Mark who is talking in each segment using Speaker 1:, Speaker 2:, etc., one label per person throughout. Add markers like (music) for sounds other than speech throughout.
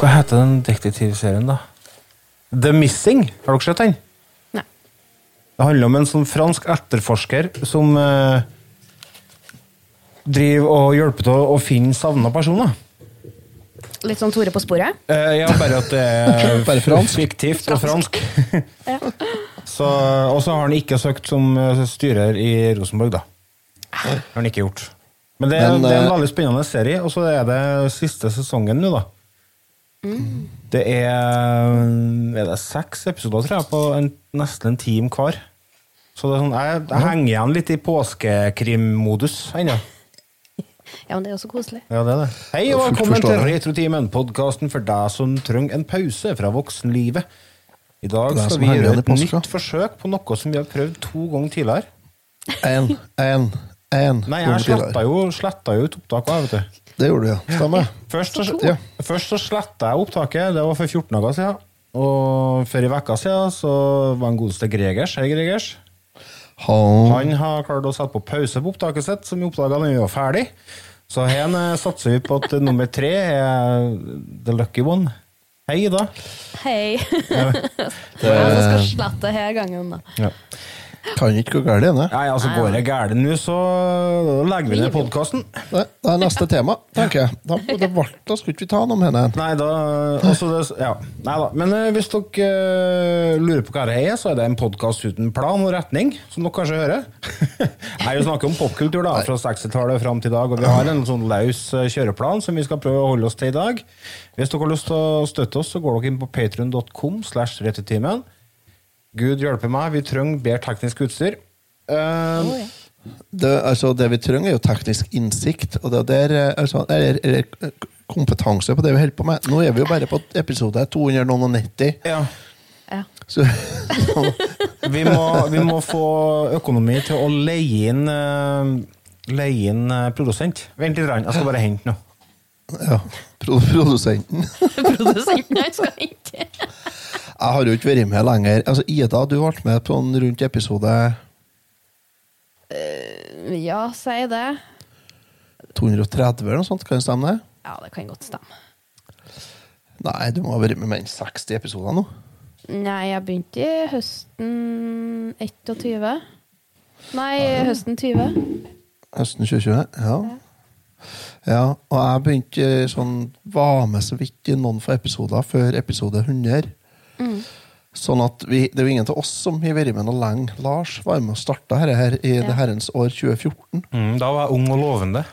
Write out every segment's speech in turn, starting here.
Speaker 1: Hva heter den detektivserien, da? The Missing. Har dere sett den?
Speaker 2: Nei.
Speaker 1: Det handler om en sånn fransk etterforsker som eh, driver og hjelper til å, å finne savna personer.
Speaker 2: Litt sånn Tore på sporet?
Speaker 1: Eh, ja, bare at det (laughs) er
Speaker 3: Bare fransk.
Speaker 1: fiktivt og fransk. (laughs) Så, og så har han ikke søkt som eh, styrer i Rosenborg, da. Det har han ikke gjort. Men det, er-
Speaker 3: Men,
Speaker 1: det er en
Speaker 3: eh,
Speaker 1: veldig spennende serie, og så er det siste sesongen nå, da. Det er, er det seks episoder, tror jeg, på en, nesten en time hver. Så det er sånn, jeg, jeg henger igjen litt i påskekrimmodus ennå.
Speaker 2: Ja, men det er jo så koselig.
Speaker 1: Ja, det er det. Hei og velkommen til. Retrotimen, podkasten for deg som trenger en pause fra voksenlivet. I dag skal vi gjøre et nytt forsøk på noe som vi har prøvd to ganger tidligere.
Speaker 3: En, en, en
Speaker 1: Nei, jeg sletta jo, sletta jo ut opptaket, vet du.
Speaker 3: Det gjorde du, ja. Stemmer.
Speaker 1: Først så,
Speaker 3: Ja.
Speaker 1: først så sletta jeg opptaket, det var for 14 dager siden. Og før i vekka siden så var en godeste Gregers, hei Gregers,
Speaker 3: Han,
Speaker 1: han har klart å sette på pause på opptaket sitt, som vi oppdaga da vi var ferdig. Så her eh, satser vi på at nummer tre er the lucky one. Hei, Ida.
Speaker 2: Hei! (laughs) Jeg skal slette her gangen, da.
Speaker 1: Ja.
Speaker 3: Kan ikke gå galt, det.
Speaker 1: Nei, altså Går det galt nå, så legger vi ned podkasten.
Speaker 3: Det er neste tema, tenker jeg. Da, det var, da skulle ikke vi ta noe om henne.
Speaker 1: Nei da, altså det, ja. Nei da. Men uh, hvis dere uh, lurer på hva det er, så er det en podkast uten plan og retning, som dere kanskje hører. (laughs) Nei, Vi snakker om popkultur da, fra 60-tallet fram til i dag, og vi har en sånn løs eh, kjøreplan som vi skal prøve å holde oss til i dag. Hvis dere har lyst til å støtte oss, så går dere inn på patrion.com slash rettetimen. Gud hjelpe meg, vi trenger bedre teknisk utstyr. Eh,
Speaker 3: Det, altså, det vi trenger, er jo teknisk innsikt, og det er der, eh, altså, eller, eller kompetanse på det vi holder på med. Nå er vi jo bare på episode 290,
Speaker 1: ja.
Speaker 2: Ja.
Speaker 3: så (laughs)
Speaker 1: Vi må, vi må få økonomi til å leie inn, eh, leie inn eh, produsent. Vent litt, jeg skal bare hente noe.
Speaker 3: Ja, pro- produsenten. (laughs)
Speaker 2: Produsenten han skal ikke
Speaker 3: Jeg har jo ikke vært med lenger. Altså, Ida, du ble med på en rundt episode
Speaker 2: Ja, si det.
Speaker 3: 230 eller noe sånt, kan det stemme det?
Speaker 2: Ja, det kan godt stemme.
Speaker 3: Nei, du må ha vært med mer enn 60 episoder nå.
Speaker 2: Nei, jeg begynte i høsten 21. Nei, høsten 20.
Speaker 3: Høsten 2020, ja. Ja, og jeg begynte eh, sånn Var med så vidt i noen få episoder før episode 100. Sånn at vi, Det er jo ingen av oss som har vært med noe lenge. Lars var med og starta dette her i det herrens år 2014.
Speaker 1: Mm, da var jeg ung og lovende.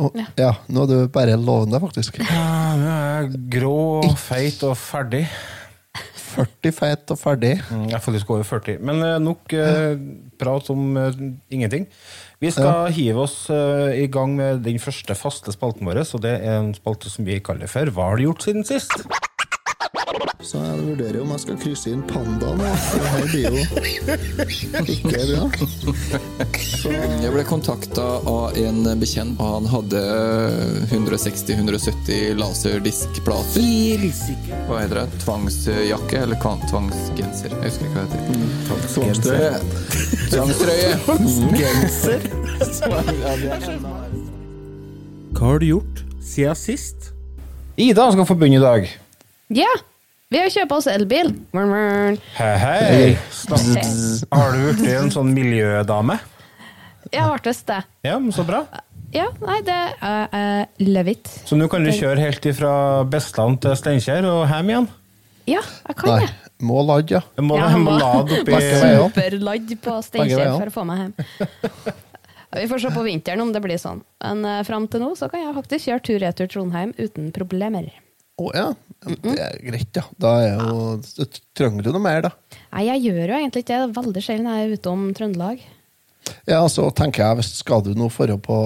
Speaker 3: Og, ja, Nå er du bare lovende, faktisk.
Speaker 1: Ja, nå er jeg grå, feit og ferdig.
Speaker 3: 40 feit og ferdig.
Speaker 1: Mm, jeg er faktisk over 40. Men eh, nok eh, prat om eh, ingenting. Vi skal hive oss uh, i gang med den første faste spalten vår, og det er en spalte som vi kaller for Hva har du gjort siden sist?
Speaker 3: Så jeg vurderer om jeg skal krysse inn pandaen. Det her blir jo ikke bra.
Speaker 4: Jeg ble kontakta av en bekjent, og han hadde 160-170 laserdiskplater. Hva heter det? Tvangsjakke eller tvangsgenser? Jeg husker ikke hva det heter.
Speaker 3: Tvangstrøye.
Speaker 4: Tvangstrøye!
Speaker 1: Hva har du gjort siden sist? Ida skal få begynne i dag.
Speaker 2: Ja! Vi har kjøpt oss elbil.
Speaker 1: Hei, hei. Snakk. Har du blitt en sånn miljødame?
Speaker 2: Jeg har vært det.
Speaker 1: Ja, men så bra.
Speaker 2: Ja, nei, det er uh, love it.
Speaker 1: Så nå kan du kjøre helt ifra Bestland til Steinkjer og hjem igjen?
Speaker 2: Ja, jeg kan
Speaker 3: Nei,
Speaker 2: det.
Speaker 3: må lade, ja.
Speaker 1: Jeg må,
Speaker 2: Ja,
Speaker 1: jeg må lade oppi.
Speaker 2: Superladd på Steinkjer for å få meg hjem. (laughs) Vi får se på vinteren om det blir sånn. Men uh, fram til nå så kan jeg faktisk kjøre tur-retur Trondheim uten problemer.
Speaker 3: Å ja. Ja, Det er greit, ja. Da er jo, ja. trenger du noe mer, da.
Speaker 2: Nei, jeg gjør jo egentlig ikke det. Er veldig sjelden jeg er ute om Trøndelag.
Speaker 3: Ja, så tenker jeg, hvis Skal du nå dra på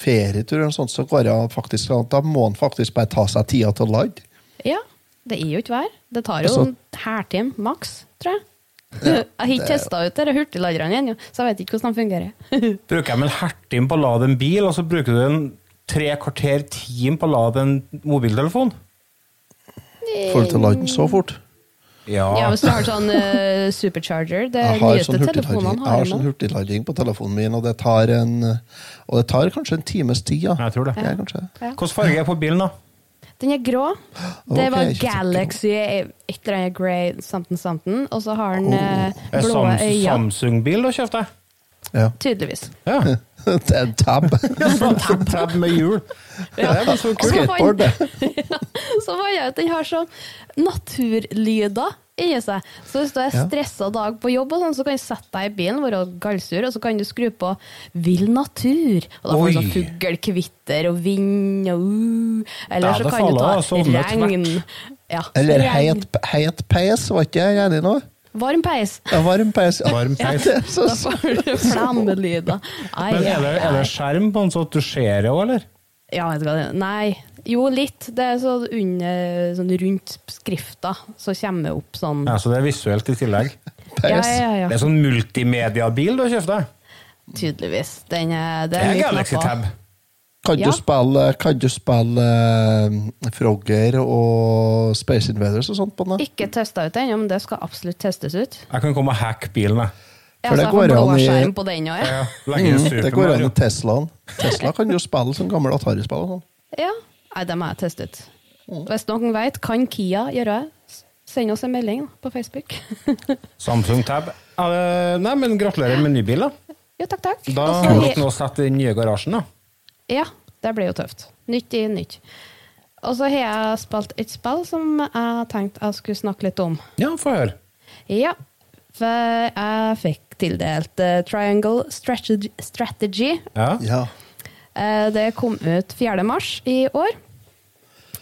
Speaker 3: ferietur, eller sånt, så går det faktisk, da må en faktisk bare ta seg tida til å lade.
Speaker 2: Ja, det er jo ikke hver. Det tar jo
Speaker 3: Altså-
Speaker 2: en hærtime maks, tror jeg. (laughs) jeg har ikke testa ut disse hurtigladerne ennå, så jeg vet ikke hvordan de fungerer. (laughs)
Speaker 1: Bruker jeg en hærtime på å lade en bil, og så bruker du en tre kvarter time på å lade en mobiltelefon?
Speaker 3: Får du til å lade den så fort?
Speaker 1: Ja.
Speaker 2: Ja, hvis du har sånn uh, supercharger Det
Speaker 3: Jeg har, sånn hurtiglading,
Speaker 2: har
Speaker 3: sånn
Speaker 2: hurtig
Speaker 3: hurtiglading på telefonen min, og det tar, en, og det tar kanskje en times tid. Ja.
Speaker 1: Jeg tror det.
Speaker 3: Ja, kanskje.
Speaker 1: Hvilken farge er på bilen, da?
Speaker 2: Den er grå. Det var Galaxy et eller annet grey something something, og så har den eh,
Speaker 1: Er
Speaker 2: blå øyne.
Speaker 1: Samsung-bil du kjøpte?
Speaker 3: Ja.
Speaker 2: Tydeligvis.
Speaker 1: Ja. (laughs)
Speaker 3: det er en tab. (laughs)
Speaker 1: Tab, tab med hjul. Det er så kult.
Speaker 3: Skateboard, det.
Speaker 2: Så fant (laughs) jeg at den har sånn naturlyder inni seg. Så hvis du er
Speaker 3: Ja.
Speaker 2: stressa dag på jobb, og sånn, så kan du sette deg i bilen, være gallsur, og så kan du skru på 'Vill natur'. Og da får du sånn fuglekvitter og vind og uh. Eller så kan du ta regn. Ja,
Speaker 3: Eller heit peis, var ikke jeg enig nå?
Speaker 2: Varm peis.
Speaker 3: Ja, varm peis. (laughs) Ja.
Speaker 1: Varm peis.
Speaker 3: Er så
Speaker 2: Da får du flammelyder.
Speaker 1: Men er det, er det skjerm på den så at du ser det òg, eller?
Speaker 2: Ja, vet du hva det er? Nei. Jo, litt. Det er sånn, under, sånn rundt skrifta, så kommer det opp sånn
Speaker 1: Ja, Så det er visuelt i tillegg? (laughs)
Speaker 2: Ja,
Speaker 3: peis.
Speaker 2: ja, ja.
Speaker 1: Det er sånn multimediabil du har kjøpt deg?
Speaker 2: Tydeligvis. Den er, det
Speaker 1: Det
Speaker 2: er
Speaker 1: er Galaxy. Tab.
Speaker 3: Kan du spille, kan du spille eh, Frogger og Space Invaders og sånt på den?
Speaker 2: Ikke testa ut ennå, men det skal absolutt testes ut.
Speaker 1: Jeg kan komme og hacke bilen, jeg.
Speaker 2: Ja,
Speaker 3: For
Speaker 2: så
Speaker 3: det går an i-
Speaker 2: på den også, ja.
Speaker 1: Ja,
Speaker 3: Mm, det går an i Teslaen. Tesla kan jo spille som gammel Atari-spill. og sånn.
Speaker 2: ja. Nei, det må jeg teste ut.
Speaker 3: Mm.
Speaker 2: Hvis noen vet, kan Kia gjøre det? Send oss en melding da, på Facebook. (laughs)
Speaker 1: Samsung Tab. Nei, men gratulerer med ny bil, da.
Speaker 2: jo, takk, takk.
Speaker 1: Da
Speaker 2: må
Speaker 1: dere nå sett den nye garasjen, da.
Speaker 2: Ja, det blir jo tøft. Nytt i nytt. Og så har jeg spilt et spill som jeg tenkte jeg skulle snakke litt om.
Speaker 1: Ja, få høre.
Speaker 2: Ja, for jeg fikk tildelt uh, Triangle Strategy. Strategy.
Speaker 1: Ja.
Speaker 3: Ja.
Speaker 2: Uh, det kom ut 4. mars i år.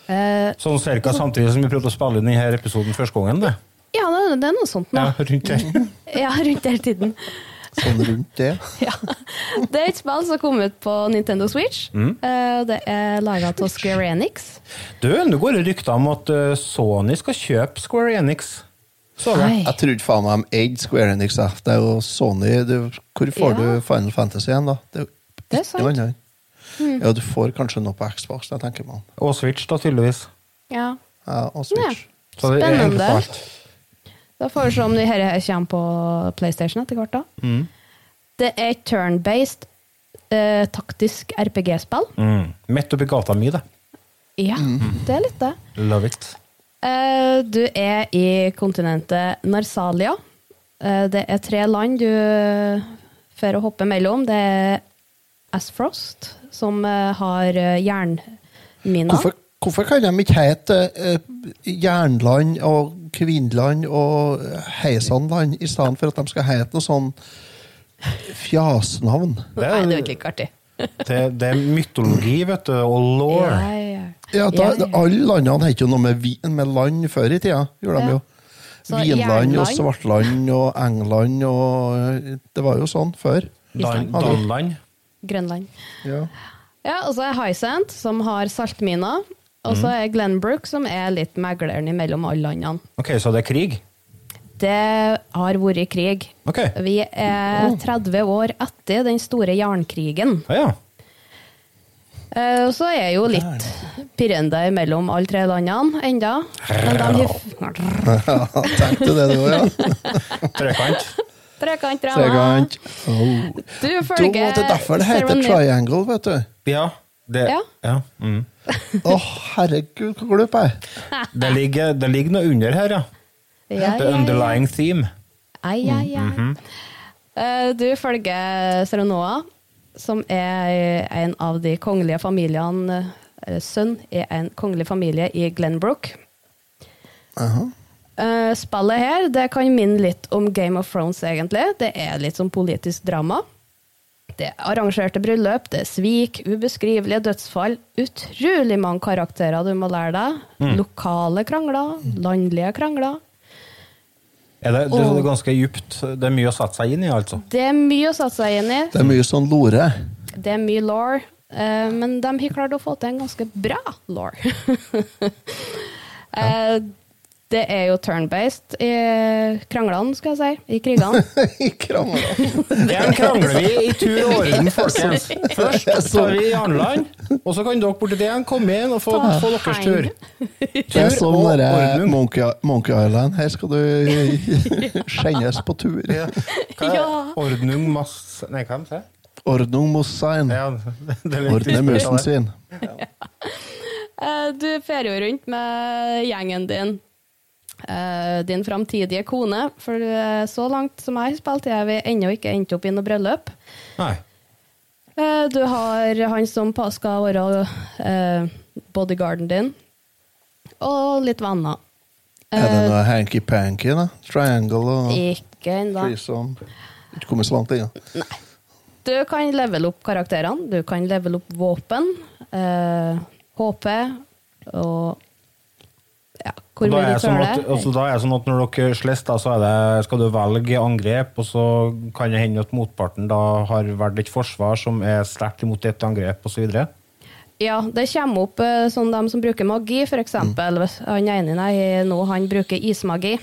Speaker 2: Uh,
Speaker 1: Sånn cirka samtidig som vi prøvde å spille inn denne episoden første gangen. Det.
Speaker 2: ja, det, det er noe sånt nå.
Speaker 1: Ja, rundt der. (laughs)
Speaker 2: Ja, rundt hele tiden.
Speaker 3: Sånn rundt det. (laughs)
Speaker 2: Ja. Det er et spill som kom ut på Nintendo Switch. Mm. det er laga av Square Enix.
Speaker 1: Du, nå går det rykter om at eh, Sony skal kjøpe Square Enix.
Speaker 3: Jeg trodde faen meg de eide Square Enix. Det er jo Sony. Det, hvor får
Speaker 2: Ja.
Speaker 3: du Final Fantasy igjen, da? Det er,
Speaker 2: Det er sant.
Speaker 3: Mm. Ja, du får kanskje noe på Xbox, jeg tenker man.
Speaker 1: Og Switch, da, tydeligvis.
Speaker 2: Ja.
Speaker 3: Ja, og Switch.
Speaker 1: Så det er
Speaker 2: Spennende. Da får vi se om de her kommer på PlayStation etter hvert. da.
Speaker 1: Mm.
Speaker 2: Det er et turn-based eh, taktisk RPG-spill.
Speaker 1: Mm. Midt oppi gata mi, det.
Speaker 2: Ja, det er litt det.
Speaker 1: Love it.
Speaker 2: Eh, du er i kontinentet Narsalia. Eh, det er tre land du får å hoppe mellom. Det er Asfrost, som eh, har eh, jernminer.
Speaker 3: Hvorfor, hvorfor kan de ikke hete eh, Jernland og Kvinland og Heisanland i stedet for at de skal hete noe sånn fjasnavn?
Speaker 1: Det
Speaker 2: Nei, det er jo
Speaker 1: er,
Speaker 2: ikke artig.
Speaker 1: det, det er mytologi, vet du, og law.
Speaker 2: Ja, ja.
Speaker 3: Ja, da. Alle landene het jo noe med, med land før i tida. gjorde de jo.
Speaker 2: Så
Speaker 3: Vinland og Svartland og England og Det var jo sånn før.
Speaker 1: Dan, Danland.
Speaker 2: Grønland.
Speaker 3: Ja.
Speaker 2: Ja, og så er Hysant, som har saltminer. Og så er Glenbrook, som er litt megleren mellom alle landene.
Speaker 1: Ok, så det er krig?
Speaker 2: Det har vært krig.
Speaker 1: Okay.
Speaker 2: Vi er 30 år etter den store jernkrigen.
Speaker 1: Ja, ja.
Speaker 2: Og Så er jo litt pirrende mellom alle tre landene enda. Men de
Speaker 3: Tenkte du det, du (laughs) òg, ja?
Speaker 1: Trekant.
Speaker 2: Trekant drama.
Speaker 3: Tregant. Oh.
Speaker 2: Du følger
Speaker 3: det er derfor det heter triangle, vet du.
Speaker 1: Ja. Det,
Speaker 2: Ja.
Speaker 1: ja. Mm.
Speaker 3: Å, herregud, hvor glup jeg er. (laughs)
Speaker 1: Det, ligger, det ligger noe under her, ja.
Speaker 2: Ja,
Speaker 1: The
Speaker 2: ja, ja.
Speaker 1: underlying theme.
Speaker 2: Ai, ai, ai.
Speaker 1: Mhm.
Speaker 2: Eh, Du følger Seronoa, som er en av de kongelige familiene Sønn er en kongelig familie i Glenbrook.
Speaker 3: Uh
Speaker 2: -huh. Spillet her det kan minne litt om Game of Thrones, egentlig. Det er litt sånn politisk drama. Det er arrangerte bryllup, det er svik, ubeskrivelige dødsfall. Utrolig mange karakterer du må lære deg. Lokale krangler, landlige krangler.
Speaker 1: Er det, det, er ganske djupt. Det er mye å sette seg inn i, altså.
Speaker 2: Det er mye å sette seg inn i.
Speaker 3: Det er mye sånn lore.
Speaker 2: Det er mye law, eh, men de har klart å få til en ganske bra law. (laughs) Eh, det er jo turn-based i kranglene, skal jeg si. I krigene. (laughs)
Speaker 3: I kranglene. (laughs)
Speaker 1: Der krangler vi i tur og orden, (laughs) folkens. Først tar vi Arnland, og så kan dere borti det igjen komme inn og få, få deres tur.
Speaker 3: Det er som
Speaker 1: og
Speaker 3: dere. Monkey, Monkey Island. Her skal du skjennes på tur.
Speaker 1: Hva
Speaker 2: Ja.
Speaker 1: Ordnung mass... Nei, hva de sier
Speaker 3: Ordnung mossein.
Speaker 1: Ja, det er
Speaker 3: Ordne musen sin.
Speaker 2: Ja. du fer jo rundt med gjengen din. Eh, din framtidige kone. For uh, så langt som jeg har spilt, har vi ennå ikke endt opp i noe bryllup.
Speaker 1: Nei.
Speaker 2: Uh, Du har han som skal være eh, bodyguarden din, og litt venner.
Speaker 3: Er det noe hanky-panky, da? Triangle og
Speaker 2: Ikke ennå.
Speaker 3: Ikke kommet så langt ennå.
Speaker 2: Du kan levele opp karakterene, du kan levele opp våpen, eh, HP og ja, hvor
Speaker 1: da,
Speaker 2: mye
Speaker 1: er
Speaker 2: du
Speaker 1: det sånn altså, da er det sånn at når dere slåss, så er det, skal du velge angrep, og så kan det hende at motparten da har valgt et forsvar som er sterkt imot et angrep, osv.
Speaker 2: Ja, det kommer opp eh, sånn de som bruker magi, for eksempel. Han ene nei, nå, han bruker ismagi.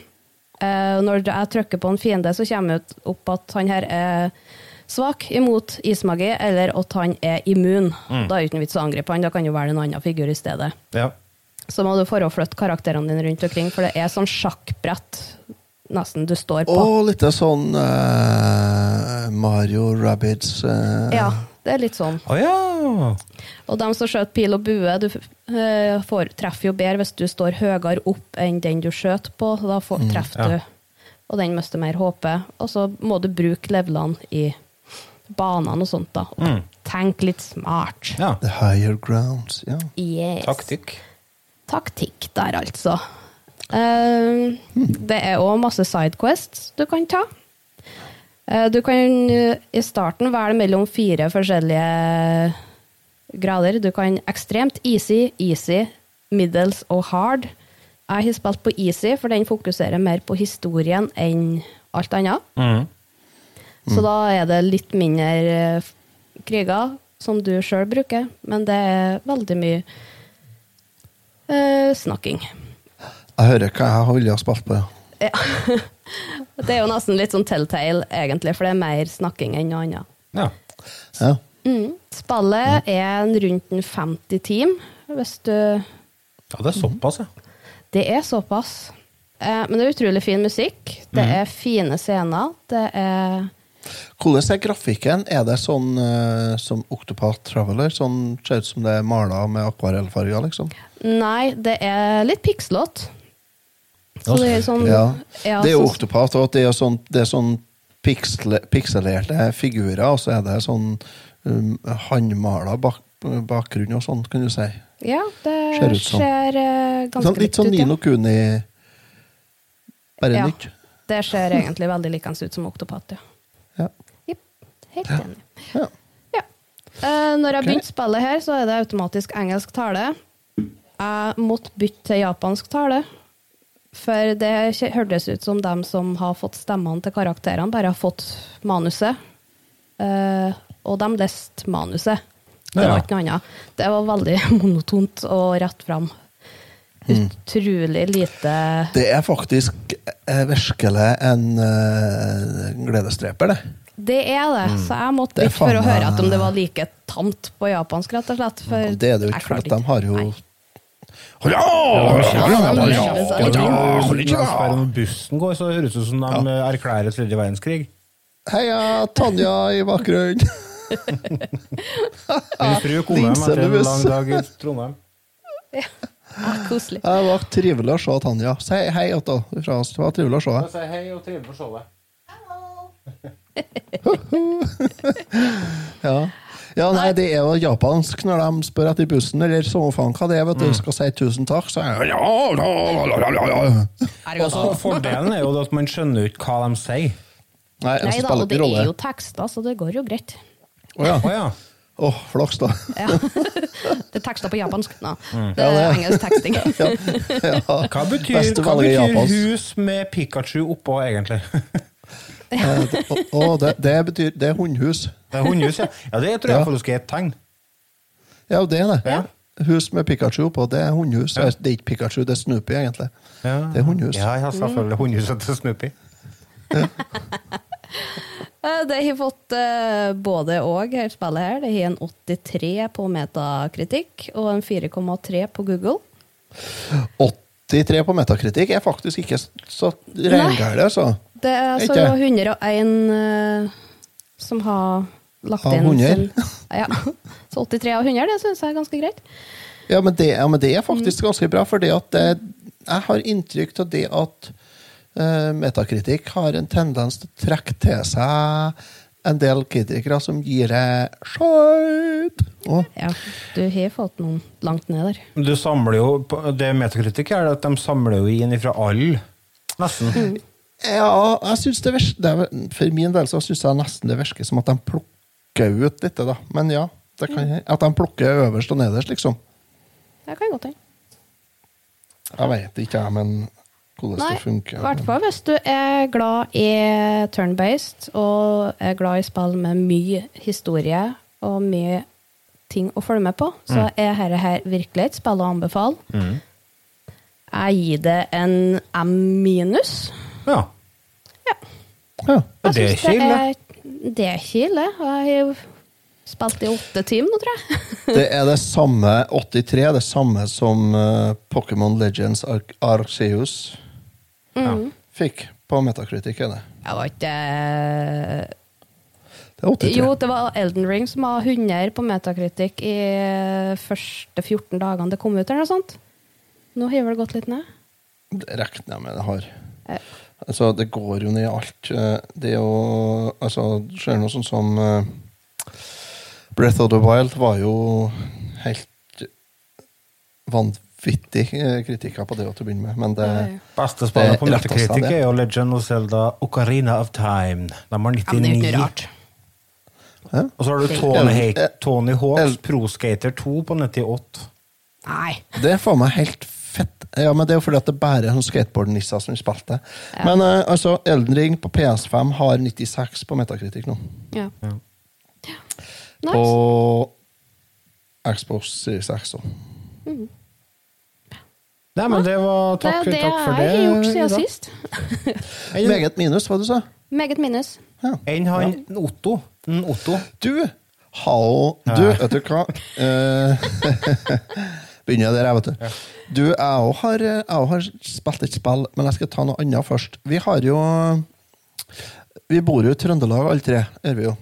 Speaker 2: Eh, når jeg trykker på en fiende, så kommer det opp at han her er svak imot ismagi, eller at han er immun. Da er det ikke noe vits å angripe han, da kan du velge en annen figur i stedet.
Speaker 1: Ja.
Speaker 2: Så må du flytte karakterene dine rundt omkring, for det er sånn sjakkbrett nesten du står på.
Speaker 3: Og litt sånn uh, Mario Rabbids uh.
Speaker 2: Ja, det er litt sånn.
Speaker 1: Oh, ja!
Speaker 2: Og dem som skjøt pil og bue, du uh, får, treffer jo bedre hvis du står høyere opp enn den du skjøt på. Da får, treffer
Speaker 1: ja.
Speaker 2: du, og den mister mer HP. Og så må du bruke levelene i banene og sånt, da. Og Tenk litt smart.
Speaker 1: ja.
Speaker 3: The Higher Grounds. Ja.
Speaker 2: Yes.
Speaker 1: Taktikk.
Speaker 2: Taktikk der, altså. Eh, det er òg masse sidequests du kan ta. Eh, du kan eh, i starten velge mellom fire forskjellige grader. Du kan ekstremt easy, easy, middels og hard. Jeg har spilt på easy, for den fokuserer mer på historien enn alt annet.
Speaker 1: Mm.
Speaker 2: Så da er det litt mindre kriger, som du sjøl bruker, men det er veldig mye eh, snakking.
Speaker 3: Jeg hører hva jeg holder å spille på. ja.
Speaker 2: Ja. (laughs) Det er jo nesten litt sånn telltale, egentlig, for det er mer snakking enn noe annet.
Speaker 1: Ja.
Speaker 3: Ja.
Speaker 2: Mm. Spillet er rundt en 50 team, hvis du
Speaker 1: ja, det er såpass, ja.
Speaker 2: Det er såpass. Eh, men det er utrolig fin musikk. Det er fine scener. Det er
Speaker 3: Hvordan er grafikken? Er det sånn uh, som Octopath Traveler? Sånn ser ut som det er mala med akvarellfarger, liksom?
Speaker 2: Nei, det er litt pikslete. Så det er sånn
Speaker 3: Ja.
Speaker 2: ja,
Speaker 3: det er jo
Speaker 2: sånn-
Speaker 3: Octopath, og det er sånn, det er sånn piksle, pikselerte figurer, og så er det sånn um, håndmala bak, bakgrunn og sånn, kan du si.
Speaker 2: Ja, det
Speaker 3: Ser ut som.
Speaker 2: ser eh, ganske
Speaker 3: Sånn, litt sånn
Speaker 2: ut, ja.
Speaker 3: Nino Kuni, bare
Speaker 2: Ja.
Speaker 3: nytt.
Speaker 2: Det ser egentlig veldig likens ut som Octopath, ja.
Speaker 3: Ja.
Speaker 2: Yep. Helt enig.
Speaker 3: Ja.
Speaker 2: Ja. Uh, når jeg
Speaker 3: okay.
Speaker 2: begynte spillet her, så er det automatisk engelsk tale. Jeg måtte bytte til japansk tale. For det hørtes ut som dem som har fått stemmene til karakterene, bare har fått manuset. Uh, og de leste manuset. Det var ikke noe annet. Det var veldig (laughs) monotont og rett fram.
Speaker 3: Mm.
Speaker 2: Utrolig lite
Speaker 3: Det er faktisk eh, virkelig en uh, gledesdreper, det.
Speaker 2: Det er det, så jeg måtte
Speaker 3: Mm.
Speaker 2: Bytte for å høre at om det var like tamt på japansk, rett og slett. For
Speaker 3: Det er det jo ikke, for at de har jo.
Speaker 1: Når bussen går, så høres det ut som de eh, erklærer tredje verdenskrig.
Speaker 3: Heia, Tanja i bakgrunnen! (laughs)
Speaker 1: Min fru kom hjem etter en lang dag i Trondheim.
Speaker 2: Ah, koselig.
Speaker 3: Det var trivelig å se Tanja. Si hei Otto fra oss. Det var trivelig å se deg.
Speaker 1: Si hei og trivelig å se deg. (laughs)
Speaker 3: Ja. ja, nei, det er jo japansk når de spør etter bussen, eller samme faen hva det er, vet du, skal si tusen takk, så er det ja, ja, ja, ja, ja, ja.
Speaker 1: Og så Fordelen er jo at man skjønner ikke hva de sier.
Speaker 3: Nei,
Speaker 2: Nei da, og det er jo tekster, så det går jo greit.
Speaker 3: Oh, ja.
Speaker 1: Å oh,
Speaker 3: Åh, flaks, da.
Speaker 2: Ja. (laughs) Det er tekster på japansk. Nå. Det
Speaker 3: Mm. Ja,
Speaker 2: er
Speaker 3: det er-
Speaker 2: engelsk teksting. (laughs)
Speaker 3: Ja.
Speaker 1: Hva betyr, hva betyr hus med Pikachu oppå, egentlig?
Speaker 3: Eh, det- og- og det, det betyr Det er hundhus.
Speaker 1: Det er hundhus, ja. Ja, Det tror jeg
Speaker 3: Ja.
Speaker 1: faktisk er et tegn.
Speaker 3: Ja, det er det.
Speaker 1: Ja.
Speaker 3: hus med Pikachu på, det er hundhus. Det er- Det er ikke Pikachu, det er Snoopy, egentlig.
Speaker 1: Ja.
Speaker 3: Det er hundhus.
Speaker 1: Ja, ja, selvfølgelig. Hundhuset til Snoopy. (laughs) (laughs)
Speaker 2: Eh, Det har fått eh, både og, her spillet her. Det har en 83 på metakritikk og en 4,3 på Google.
Speaker 3: 83 på metakritikk er faktisk ikke så reingære, altså.
Speaker 2: Det er så
Speaker 3: Ikke?
Speaker 2: 101 eh, som har lagt inn sin Ja. (laughs) Så 83 av 100, det syns jeg er ganske greit.
Speaker 3: Ja, men det, ja, men det er faktisk
Speaker 2: Mm.
Speaker 3: ganske bra, for det at jeg har inntrykk av det at metakritikk har en tendens til å trekke til seg en del kritikere som gir det skjøt. Å,
Speaker 2: Ja, du har fått noen langt ned der.
Speaker 1: Du samler jo, Det metakritikk er at de samler jo inn ifra alle, nesten.
Speaker 3: Ja, jeg synes det virker, det er, For min del så syns jeg nesten det virker som at de plukker ut litt, da. Men ja, det kan, jeg- at de plukker øverst og nederst, liksom.
Speaker 2: Det kan godt hende.
Speaker 3: Jeg vet ikke, jeg, men hvordan
Speaker 2: Nei,
Speaker 3: det funker.
Speaker 2: i hvert fall hvis du er glad i turn-based og er glad i spill med mye historie og mye ting å følge med på, så er dette her virkelig et spill å anbefale. Jeg gir det en M minus.
Speaker 1: Ja.
Speaker 3: Ja.
Speaker 1: Og det er ikke ille.
Speaker 2: Det er ikke ille. Jeg har spilt i åtte timer nå, tror jeg. (laughs)
Speaker 3: Det er det samme 83, det samme som uh, Pokémon Legends Ar Arceus fikk på Metacritic. Er det.
Speaker 2: Jeg var ikke
Speaker 3: det er 83.
Speaker 2: Jo, det var Elden Ring som var 100 på Metacritic i første 14 dagene det kom ut, eller noe sånt. Nå har det gått litt ned.
Speaker 3: Det regner jeg med det har.
Speaker 2: Ja.
Speaker 3: Altså, det går jo ned i alt. Eh, Det er jo Altså, ser noe sånt som eh, Breath of the Wild var jo helt vanvittig eh, kritikker på det til å begynne med, men det
Speaker 2: Ja, ja.
Speaker 1: Beste spillet på
Speaker 3: det.
Speaker 1: er jo Legend of Zelda Ocarina of Time. De har
Speaker 2: Ja, men det er jo
Speaker 1: 99.
Speaker 3: Ja,
Speaker 1: Og så har du Tony, Tony Hawks Pro Skater 2 på 98.
Speaker 2: Nei.
Speaker 3: Det er faen meg helt fett. Ja, men det er jo fordi at det bare er sånn skateboardnisser som spilte. Men uh, altså, Elden Ring på PS5 har 96 på Metakritikk nå.
Speaker 2: Ja.
Speaker 1: Ja.
Speaker 2: Nice.
Speaker 3: På Xbox Series X òg.
Speaker 1: Nei, men det var Takk,
Speaker 2: det
Speaker 1: takk for det.
Speaker 2: Det har jeg gjort siden
Speaker 1: Ida.
Speaker 2: sist. (laughs)
Speaker 3: Meget minus, hva du sa
Speaker 2: Meget minus.
Speaker 1: Enn han Otto. En Otto.
Speaker 3: Du, hao Du,
Speaker 1: Ja.
Speaker 3: vet du hva? Eh, (laughs) Begynner jeg der, jeg, vet du. Du, jeg òg har, har spilt et spill, men jeg skal ta noe annet først. Vi har jo Vi bor jo i Trøndelag, alle tre. Er vi jo.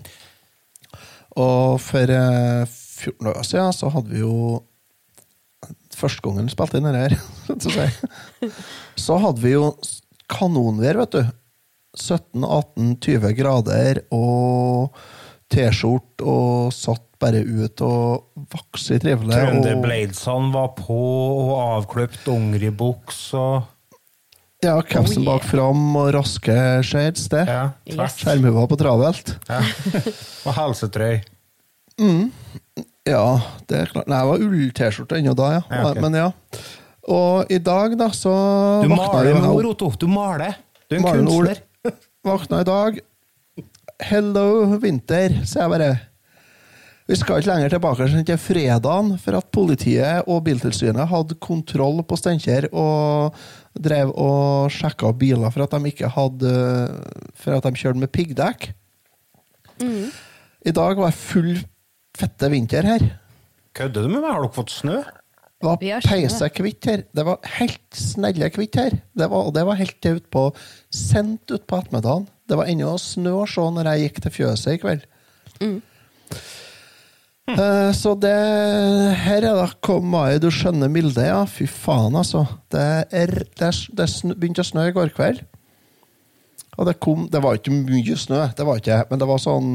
Speaker 3: Og for eh, 14 dager siden så hadde vi jo Første gangen vi spilte inn dette her, (laughs) så si. Så hadde vi jo kanonvær, vet du. 17-18-20 grader og T-skjorte og satt bare ut og vokste trivelig.
Speaker 1: Trønderbladesene var på, og avkløpt dongeribuks og
Speaker 3: Ja, capsen
Speaker 2: Oh, yeah.
Speaker 3: bak fram og raske shades, det.
Speaker 1: Ja,
Speaker 2: Yes.
Speaker 1: tvert.
Speaker 3: På travelt.
Speaker 1: Ja. Og helsetrøy.
Speaker 3: Ja, det er klart. Nei, jeg var ull-T-skjorte ennå da, ja.
Speaker 1: Ja, ok.
Speaker 3: Men ja. Og i dag, da, så
Speaker 1: Du
Speaker 3: våkna
Speaker 1: maler
Speaker 3: jeg-
Speaker 1: med ord, Otto. Du maler. Du er en
Speaker 3: Maler med ord.
Speaker 1: kunstner.
Speaker 3: Våkna i dag. Hello, vinter, sier jeg bare. Vi skal ikke lenger tilbake enn til fredagen, for at politiet og Biltilsynet hadde kontroll på Steinkjer og drev og sjekka biler for at de ikke hadde For at de kjørte med piggdekk. I dag var jeg full fette vinter her.
Speaker 1: Kødder du med meg? Har dere fått snø?
Speaker 3: Det var peisa hvitt her. Det var helt snelle kvitt her. Det var, det var helt til utpå sent utpå ettermiddagen. Det var ennå snø å se når jeg gikk til fjøset i kveld. Eh, så det Her er det kom mai, du skjønner milde, ja. Fy faen, altså. Det, er, det, er, det snø, begynte å snø i går kveld. Og det kom Det var ikke mye snø, det var ikke, men det var sånn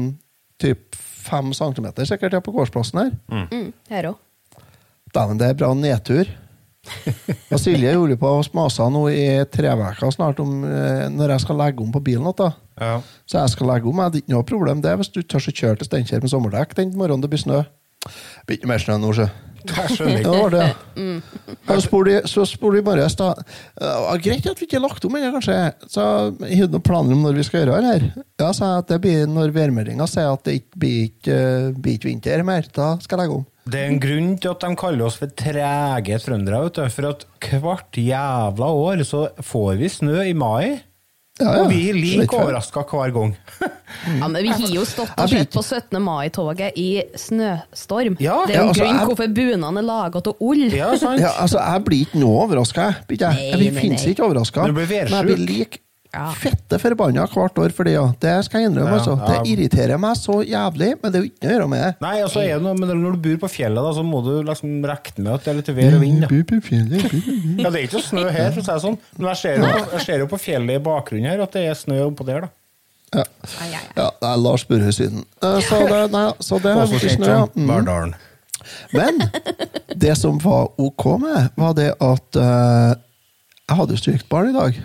Speaker 3: typ fem centimeter sikkert ja, på gårdsplassen her.
Speaker 2: Mm, her òg.
Speaker 3: Dæven, det er bra nedtur. (laughs) Og Silje gjorde på hos Masa nå i tre uker snart om eh, når jeg skal legge om på bilen. Da.
Speaker 1: Ja.
Speaker 3: Så jeg skal legge om. Jeg hadde ikke noe problem det hvis du tør å kjøre til Steinkjer med sommerdekk den morgenen det blir snø. Blir ikke mer snø nå, sjø.
Speaker 1: Jeg skjønner
Speaker 3: Ja, det var det. (laughs) Ja, Så spurte de- bare, morges, da. Ja, greit at vi ikke har lagt om ennå, kanskje. Så har hadde noen planer om når vi skal gjøre det her? Ja, sa jeg at det blir når værmeldinga sier at det ikke blir ikke, blir ikke vinter mer. Da skal jeg legge om.
Speaker 1: Det er en grunn til at de kaller oss for trege trøndere. For at hvert jævla år så får vi snø i mai.
Speaker 3: Ja, ja.
Speaker 1: Og vi er like overraska hver gang.
Speaker 2: Ja, men vi har jo (laughs) stått og
Speaker 3: Jeg
Speaker 2: sett på 17. mai-toget i snøstorm.
Speaker 1: Ja,
Speaker 2: det er jo
Speaker 3: altså,
Speaker 2: grunn
Speaker 3: jeg-
Speaker 2: hvorfor bunadene er laga av ull.
Speaker 1: Ja, sant?
Speaker 3: Ja, altså, Jeg blir ikke noe overraska. Jeg,
Speaker 2: Nei,
Speaker 3: jeg
Speaker 2: nei,
Speaker 3: finnes
Speaker 2: nei.
Speaker 3: ikke overraska.
Speaker 1: Blir.
Speaker 3: Men jeg blir like
Speaker 2: Ja.
Speaker 3: fette forbanna hvert år for det, ja. Det skal jeg innrømme.
Speaker 1: Ja,
Speaker 3: altså.
Speaker 1: ja.
Speaker 3: Det irriterer meg så jævlig, men det er jo ikke noe å gjøre med det.
Speaker 1: Nei, altså er det noe, men Når du bor på fjellet, da, så må du liksom regne med at det er litt vær og vind. Da. Ja, Det er ikke snø her, for å si det sånn. men jeg ser, jo, jeg ser jo på fjellet i bakgrunnen her at det er snø oppå der. da.
Speaker 3: Ja. Ja, det er Lars Burhus-siden. Eh, Så det, nei, så det er
Speaker 1: ikke
Speaker 3: snø, ja. Mm. Men det som var ok med, var det at uh, jeg hadde jo sykt barn i dag.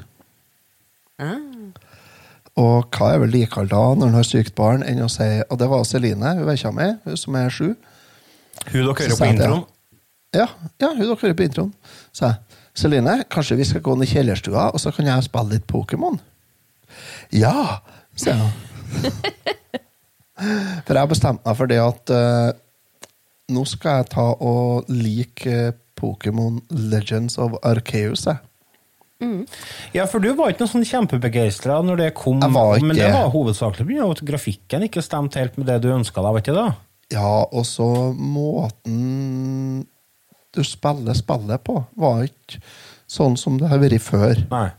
Speaker 2: Ah.
Speaker 3: Og hva er vel likere da når en har sykt barn, enn å si Og det var Celine, hun vekka meg, hun som er sju.
Speaker 1: Hun dere hører på introen.
Speaker 3: Ja, ja hun dere hører på introen. Sa jeg. Celine, kanskje vi skal gå ned i kjellerstua, og så kan jeg spille litt Pokémon? Ja, sa jeg. (laughs) For jeg bestemte meg for det at uh, nå skal jeg ta og like eh, Pokémon Legends of Arceus. jeg.
Speaker 1: Ja, for du var ikke noe sånn kjempebegeistra når det kom,
Speaker 3: Jeg var ikke
Speaker 1: men det var hovedsakelig pga. at grafikken ikke stemte helt med det du ønska deg, var ikke det?
Speaker 3: Ja, og så måten du spiller spillet på, var ikke sånn som det har vært før.
Speaker 1: Nei.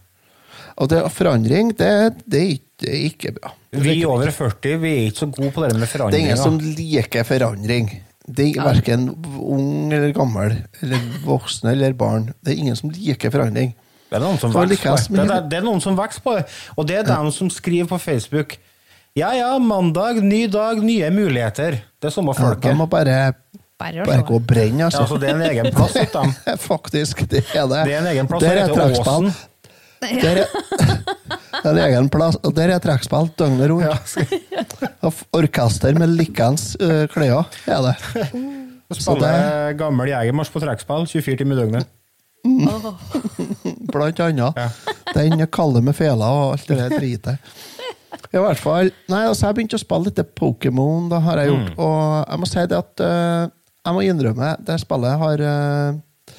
Speaker 3: Og det forandring, det, det, er ikke, det er ikke bra. Er
Speaker 1: Vi
Speaker 3: ikke
Speaker 1: over 40 vi er ikke så gode på det med forandring.
Speaker 3: Det er ingen som liker forandring. Det er verken ung eller gammel, eller voksne eller barn. Det er ingen som liker forandring.
Speaker 1: Det er noen som vokser på det.
Speaker 3: er-
Speaker 1: Det, er- noen som vokser på det. Og det er dem som skriver på Facebook Ja ja, mandag, ny dag, nye muligheter. Det er samme
Speaker 3: Ja,
Speaker 1: folket.
Speaker 3: de må bare,
Speaker 2: Bare
Speaker 3: bare gå og brenne,
Speaker 1: Ja,
Speaker 3: altså.
Speaker 1: altså, det er en egen plass hos (laughs) dem.
Speaker 3: Faktisk, det er det.
Speaker 1: Det er en egen plass.
Speaker 3: Der er.
Speaker 1: Åsen.
Speaker 3: Der er, (laughs) det er en egen plass, og der er trekkspill døgnet rundt. Og orkester med likens uh, klær, er det. Spiller
Speaker 1: gammel jegermarsj på trekkspill 24 timer i døgnet.
Speaker 3: Blant annet.
Speaker 1: Ja.
Speaker 3: Den kalde med fela og alt det der (laughs) dritet. I hvert fall, nei, altså Jeg begynte å spille litt Pokémon, det har jeg gjort.
Speaker 1: Mm.
Speaker 3: Og jeg må si det at uh, Jeg må innrømme, det spillet har uh,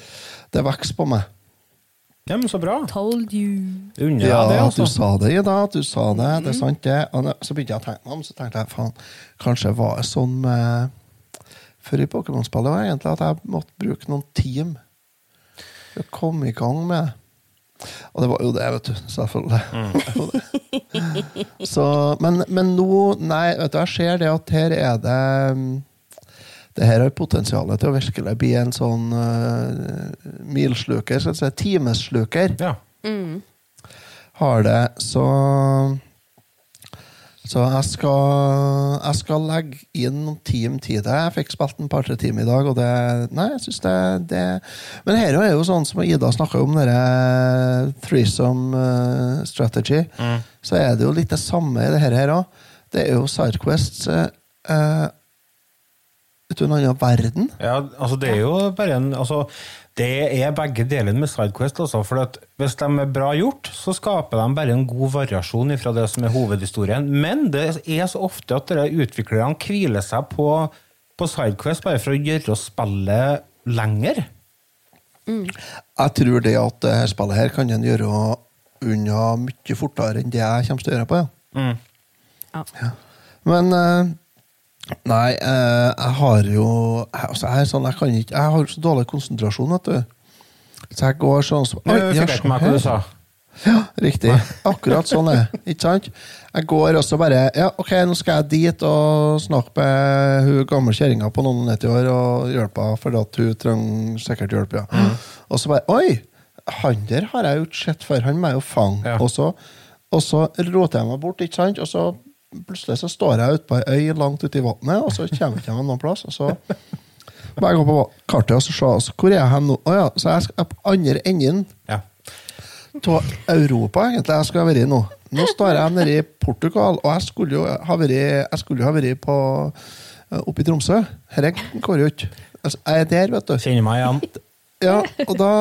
Speaker 3: Det vokser på meg.
Speaker 1: Ja, men så bra.
Speaker 2: Told you.
Speaker 1: Unna
Speaker 3: Ja,
Speaker 1: det, altså.
Speaker 3: du sa det, Ida. Du sa det. Det er sant, det. Og så begynte jeg å tenke meg om, så tenkte jeg faen, kanskje var det sånn med Før i Pokémon-spillet var egentlig at jeg måtte bruke noen team for å komme i gang med det. Og det var jo det, vet du. Selvfølgelig. (laughs) Det. Så, men, men nå Nei, vet du, jeg ser det at her er det mm, det her har potensialet til å virkelig bli en sånn uh, milsluker, skal jeg si, timesluker
Speaker 1: Ja.
Speaker 3: har det, så Så jeg skal, jeg skal legge inn noen time tid. Jeg fikk spilt en par-tre timer i dag, og det Nei, jeg syns det, det Men her er jo sånn som Ida snakker om, denne threesome strategy. Mm. Så er det jo litt det samme i det her òg. Det er jo Sidequests uh, uh, ut i en annen verden.
Speaker 1: Ja, altså det er jo bare en altså, Det er begge delene med Sidequest. Også, for at hvis de er bra gjort, så skaper de bare en god variasjon fra det som er hovedhistorien. Men det er så ofte at utviklerne hviler seg på, på Sidequest bare for å gjøre spillet lenger.
Speaker 3: Jeg tror det at det her spillet her kan en gjøre unna mye fortere enn det jeg kommer til å gjøre på. Ja.
Speaker 2: Ja.
Speaker 3: Men eh, Nei, eh, jeg har jo altså, jeg, er sånn, jeg, kan ikke, jeg har så dårlig konsentrasjon, vet du. Så jeg går sånn som Oi,
Speaker 1: fikk jeg
Speaker 3: se
Speaker 1: ikke med hva du sa.
Speaker 3: Ja, riktig. Akkurat sånn er. Ikke sant? Jeg går også bare Ja, ok, nå skal jeg dit og snakke med hun gamle kjerringa på noen og 90 år og hjelpe henne, for at hun trenger sikkert hjelp. ja. Og så bare Oi! Han der har jeg jo ikke sett før. Han må jeg jo fange.
Speaker 1: Ja.
Speaker 3: Og, så, og så roter jeg meg bort, ikke sant? Og så plutselig så står jeg ute på ei øy langt ute i vannet, og så kommer jeg ikke noen plass. Og så må jeg gå på kartet og så se altså, hvor er jeg hen nå. Å ja, så jeg skal på andre enden
Speaker 1: Ja.
Speaker 3: Europa, egentlig, jeg skulle ha vært i nå. Nå står jeg nede i Portugal, og jeg skulle jo ha vært, jeg skulle jo ha vært på eh, oppe i Tromsø. Dette går jo ikke. Altså, jeg er der, vet du.
Speaker 1: Kjenner meg igjen.
Speaker 3: Ja, og da,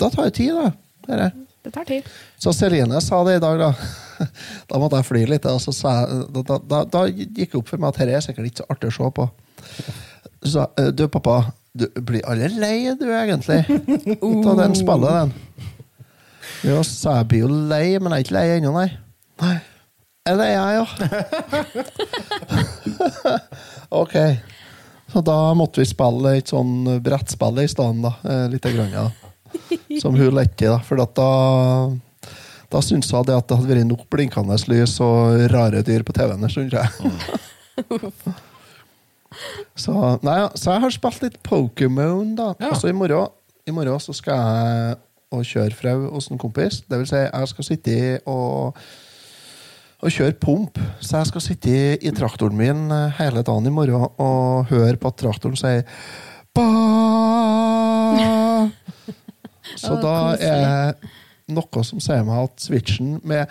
Speaker 3: da tar det tid, da. Dere.
Speaker 2: Det tar tid.
Speaker 3: Så Celine sa det i dag, da. Da måtte jeg fly litt. Og så sa jeg, da, da, da, da gikk det opp for meg at dette er sikkert ikke så artig å se på. Så du pappa, du blir aldri lei du egentlig? Ta den spillet, den. Jo, så jeg, blir jo lei, men jeg er ikke lei ennå, nei. Nei. Er det jeg, jo. (laughs) ok. Så da måtte vi spille et sånn brettspill i stedet, da. eh, Lite grann, ja. Som hun lekte da. For da da syntes hun det at det hadde vært nok blinkende lys og rare dyr på TV-en. Mm. jeg. (laughs) så, nei, så jeg har spilt litt Pokémon, da.
Speaker 1: Ja.
Speaker 3: Altså, i morgen, I morgen så skal jeg og kjøre fra hos en kompis. Det vil si, jeg skal sitte og, og kjøre pump. Så jeg skal sitte i, i traktoren min eh, hele dagen i morgen og høre på at traktoren sier ba. (laughs) Så da er noe som sier meg at switchen med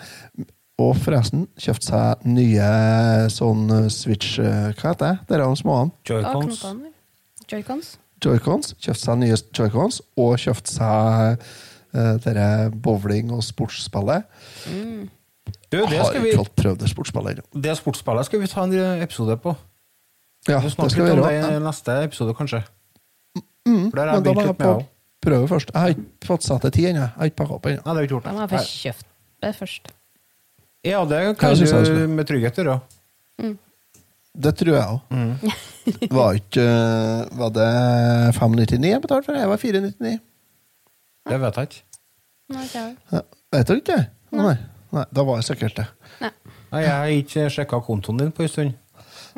Speaker 3: Og forresten, kjøpte seg nye sånn eh, switch eh, Hva heter det? Dere er de små.
Speaker 1: Joycons.
Speaker 2: Joycons.
Speaker 3: Joycons. Kjøpt seg nye joycons, og kjøpte seg uh, dette bowling- og sportsspillet.
Speaker 1: Du, det,
Speaker 3: Har
Speaker 1: skal vi,
Speaker 3: ikke fått prøvd det sportsspillet ennå.
Speaker 1: det sportsspillet skal vi ta en episode på.
Speaker 3: Ja, det skal vi gjøre.
Speaker 1: det i neste episode, kanskje.
Speaker 3: Mm,
Speaker 1: For der har jeg begynt litt med
Speaker 3: på
Speaker 1: òg.
Speaker 3: Prøve først. Jeg har ikke fått satt det tid ennå. Jeg har ikke pakka opp ennå.
Speaker 1: Nei, det har ikke gjort.
Speaker 2: Da må jeg
Speaker 1: Nei.
Speaker 2: få kjøpt det først.
Speaker 1: Ja, det kan
Speaker 3: synes jeg
Speaker 1: du
Speaker 3: skal?
Speaker 1: med trygghet gjøre.
Speaker 3: Det tror jeg òg.
Speaker 1: Mm. (laughs)
Speaker 3: Var ikke eh, Var det 599 jeg betalte for? Jeg var 499.
Speaker 1: Det vet jeg ikke.
Speaker 2: Nei, ikke jeg.
Speaker 3: Ja, vet du ikke det? Nei. Nei, da var jeg sikkert det.
Speaker 2: Nei.
Speaker 1: Nei, Jeg har ikke sjekka kontoen din på en stund.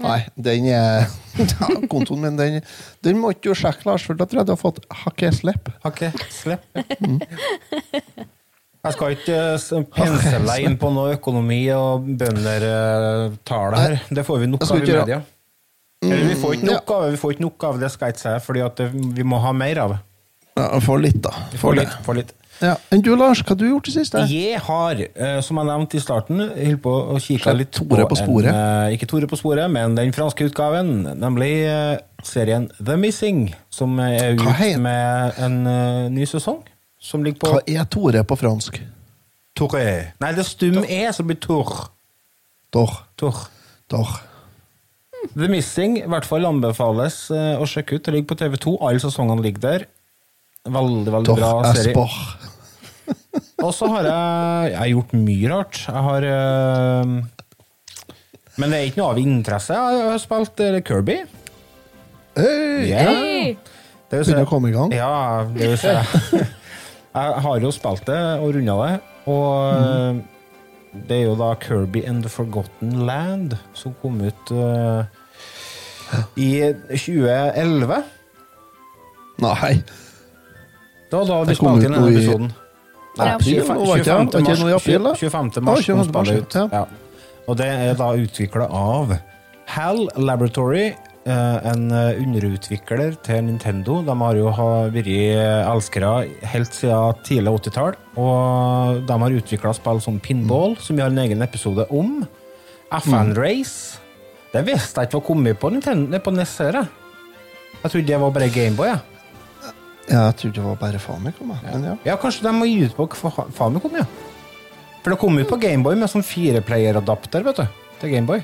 Speaker 3: Nei, den er (laughs) ja, Kontoen min, den, den måtte du sjekke, Lars, for da tror jeg du har fått hakkeslepp. slipp.
Speaker 1: Har ikke slipp. Jeg skal ikke Pensele deg inn på noe økonomi og bøndertall her. Det får vi nok av i media. Eller vi får ikke
Speaker 3: Mm,
Speaker 1: nok av vi får ikke nok av det, skal jeg ikke si, fordi vi må ha mer av det.
Speaker 3: Ja, få litt, da. Det.
Speaker 1: litt, får litt.
Speaker 3: Ja. Enn du, Lars, hva har du gjort i siste?
Speaker 1: Jeg har, eh, som jeg nevnte i starten, holdt på å kikke litt
Speaker 3: Tore på sporet.
Speaker 1: En, eh, ikke Tore på sporet, men den franske utgaven, nemlig eh, serien The Missing, som er ute med en ny sesong. Som ligger på
Speaker 3: Hva er Tore på fransk?
Speaker 1: Tore. Nei, det er stum E, som blir Tor.
Speaker 3: Tor.
Speaker 1: Tor.
Speaker 3: Tor.
Speaker 1: The Missing i hvert fall anbefales å sjekke ut. Det ligger på TV2. Alle sesongene ligger der. Veldig, veldig
Speaker 3: Tor
Speaker 1: bra serie.
Speaker 3: Espoir.
Speaker 1: Og så har jeg, jeg har gjort mye rart. Jeg har øh, Men det er ikke noe av interesse. Jeg har spilt eh, Kirby.
Speaker 3: Hey!
Speaker 1: yeah.
Speaker 2: hey.
Speaker 1: Det vil si-
Speaker 3: Begynner å komme i gang.
Speaker 1: Ja, det vil si (laughs) Jeg har jo spilt det og runda det, og mm. det er jo da Kirby and the Forgotten Land som kom ut øh, i 2011.
Speaker 3: Nei.
Speaker 1: Det var da vi spilte inn denne episoden.
Speaker 2: Ja.
Speaker 3: April,
Speaker 1: Nei,
Speaker 3: nå var ikke det? Var ikke i april, da?
Speaker 1: 25. mars kom spillet ut.
Speaker 3: ja.
Speaker 1: Ja. Og det er da utvikla av HAL Laboratory, eh, en eh, underutvikler til Nintendo. De har jo vært eh, elskere helt siden tidlig 80-tall. Og de har utvikla spill som Pinball, som vi har en egen episode om. FN Race. Det visste jeg ikke var kommet på Nintendo, på NES. Jeg trodde det var bare Gameboy. Ja.
Speaker 3: Ja, jeg trodde det var bare Famicom. Ja. Men ja.
Speaker 1: Ja, kanskje de må gi ut på Fa- Famicom, ja. For det kom ut på Gameboy med sånn fireplayer-adapter, vet du. Til Gameboy.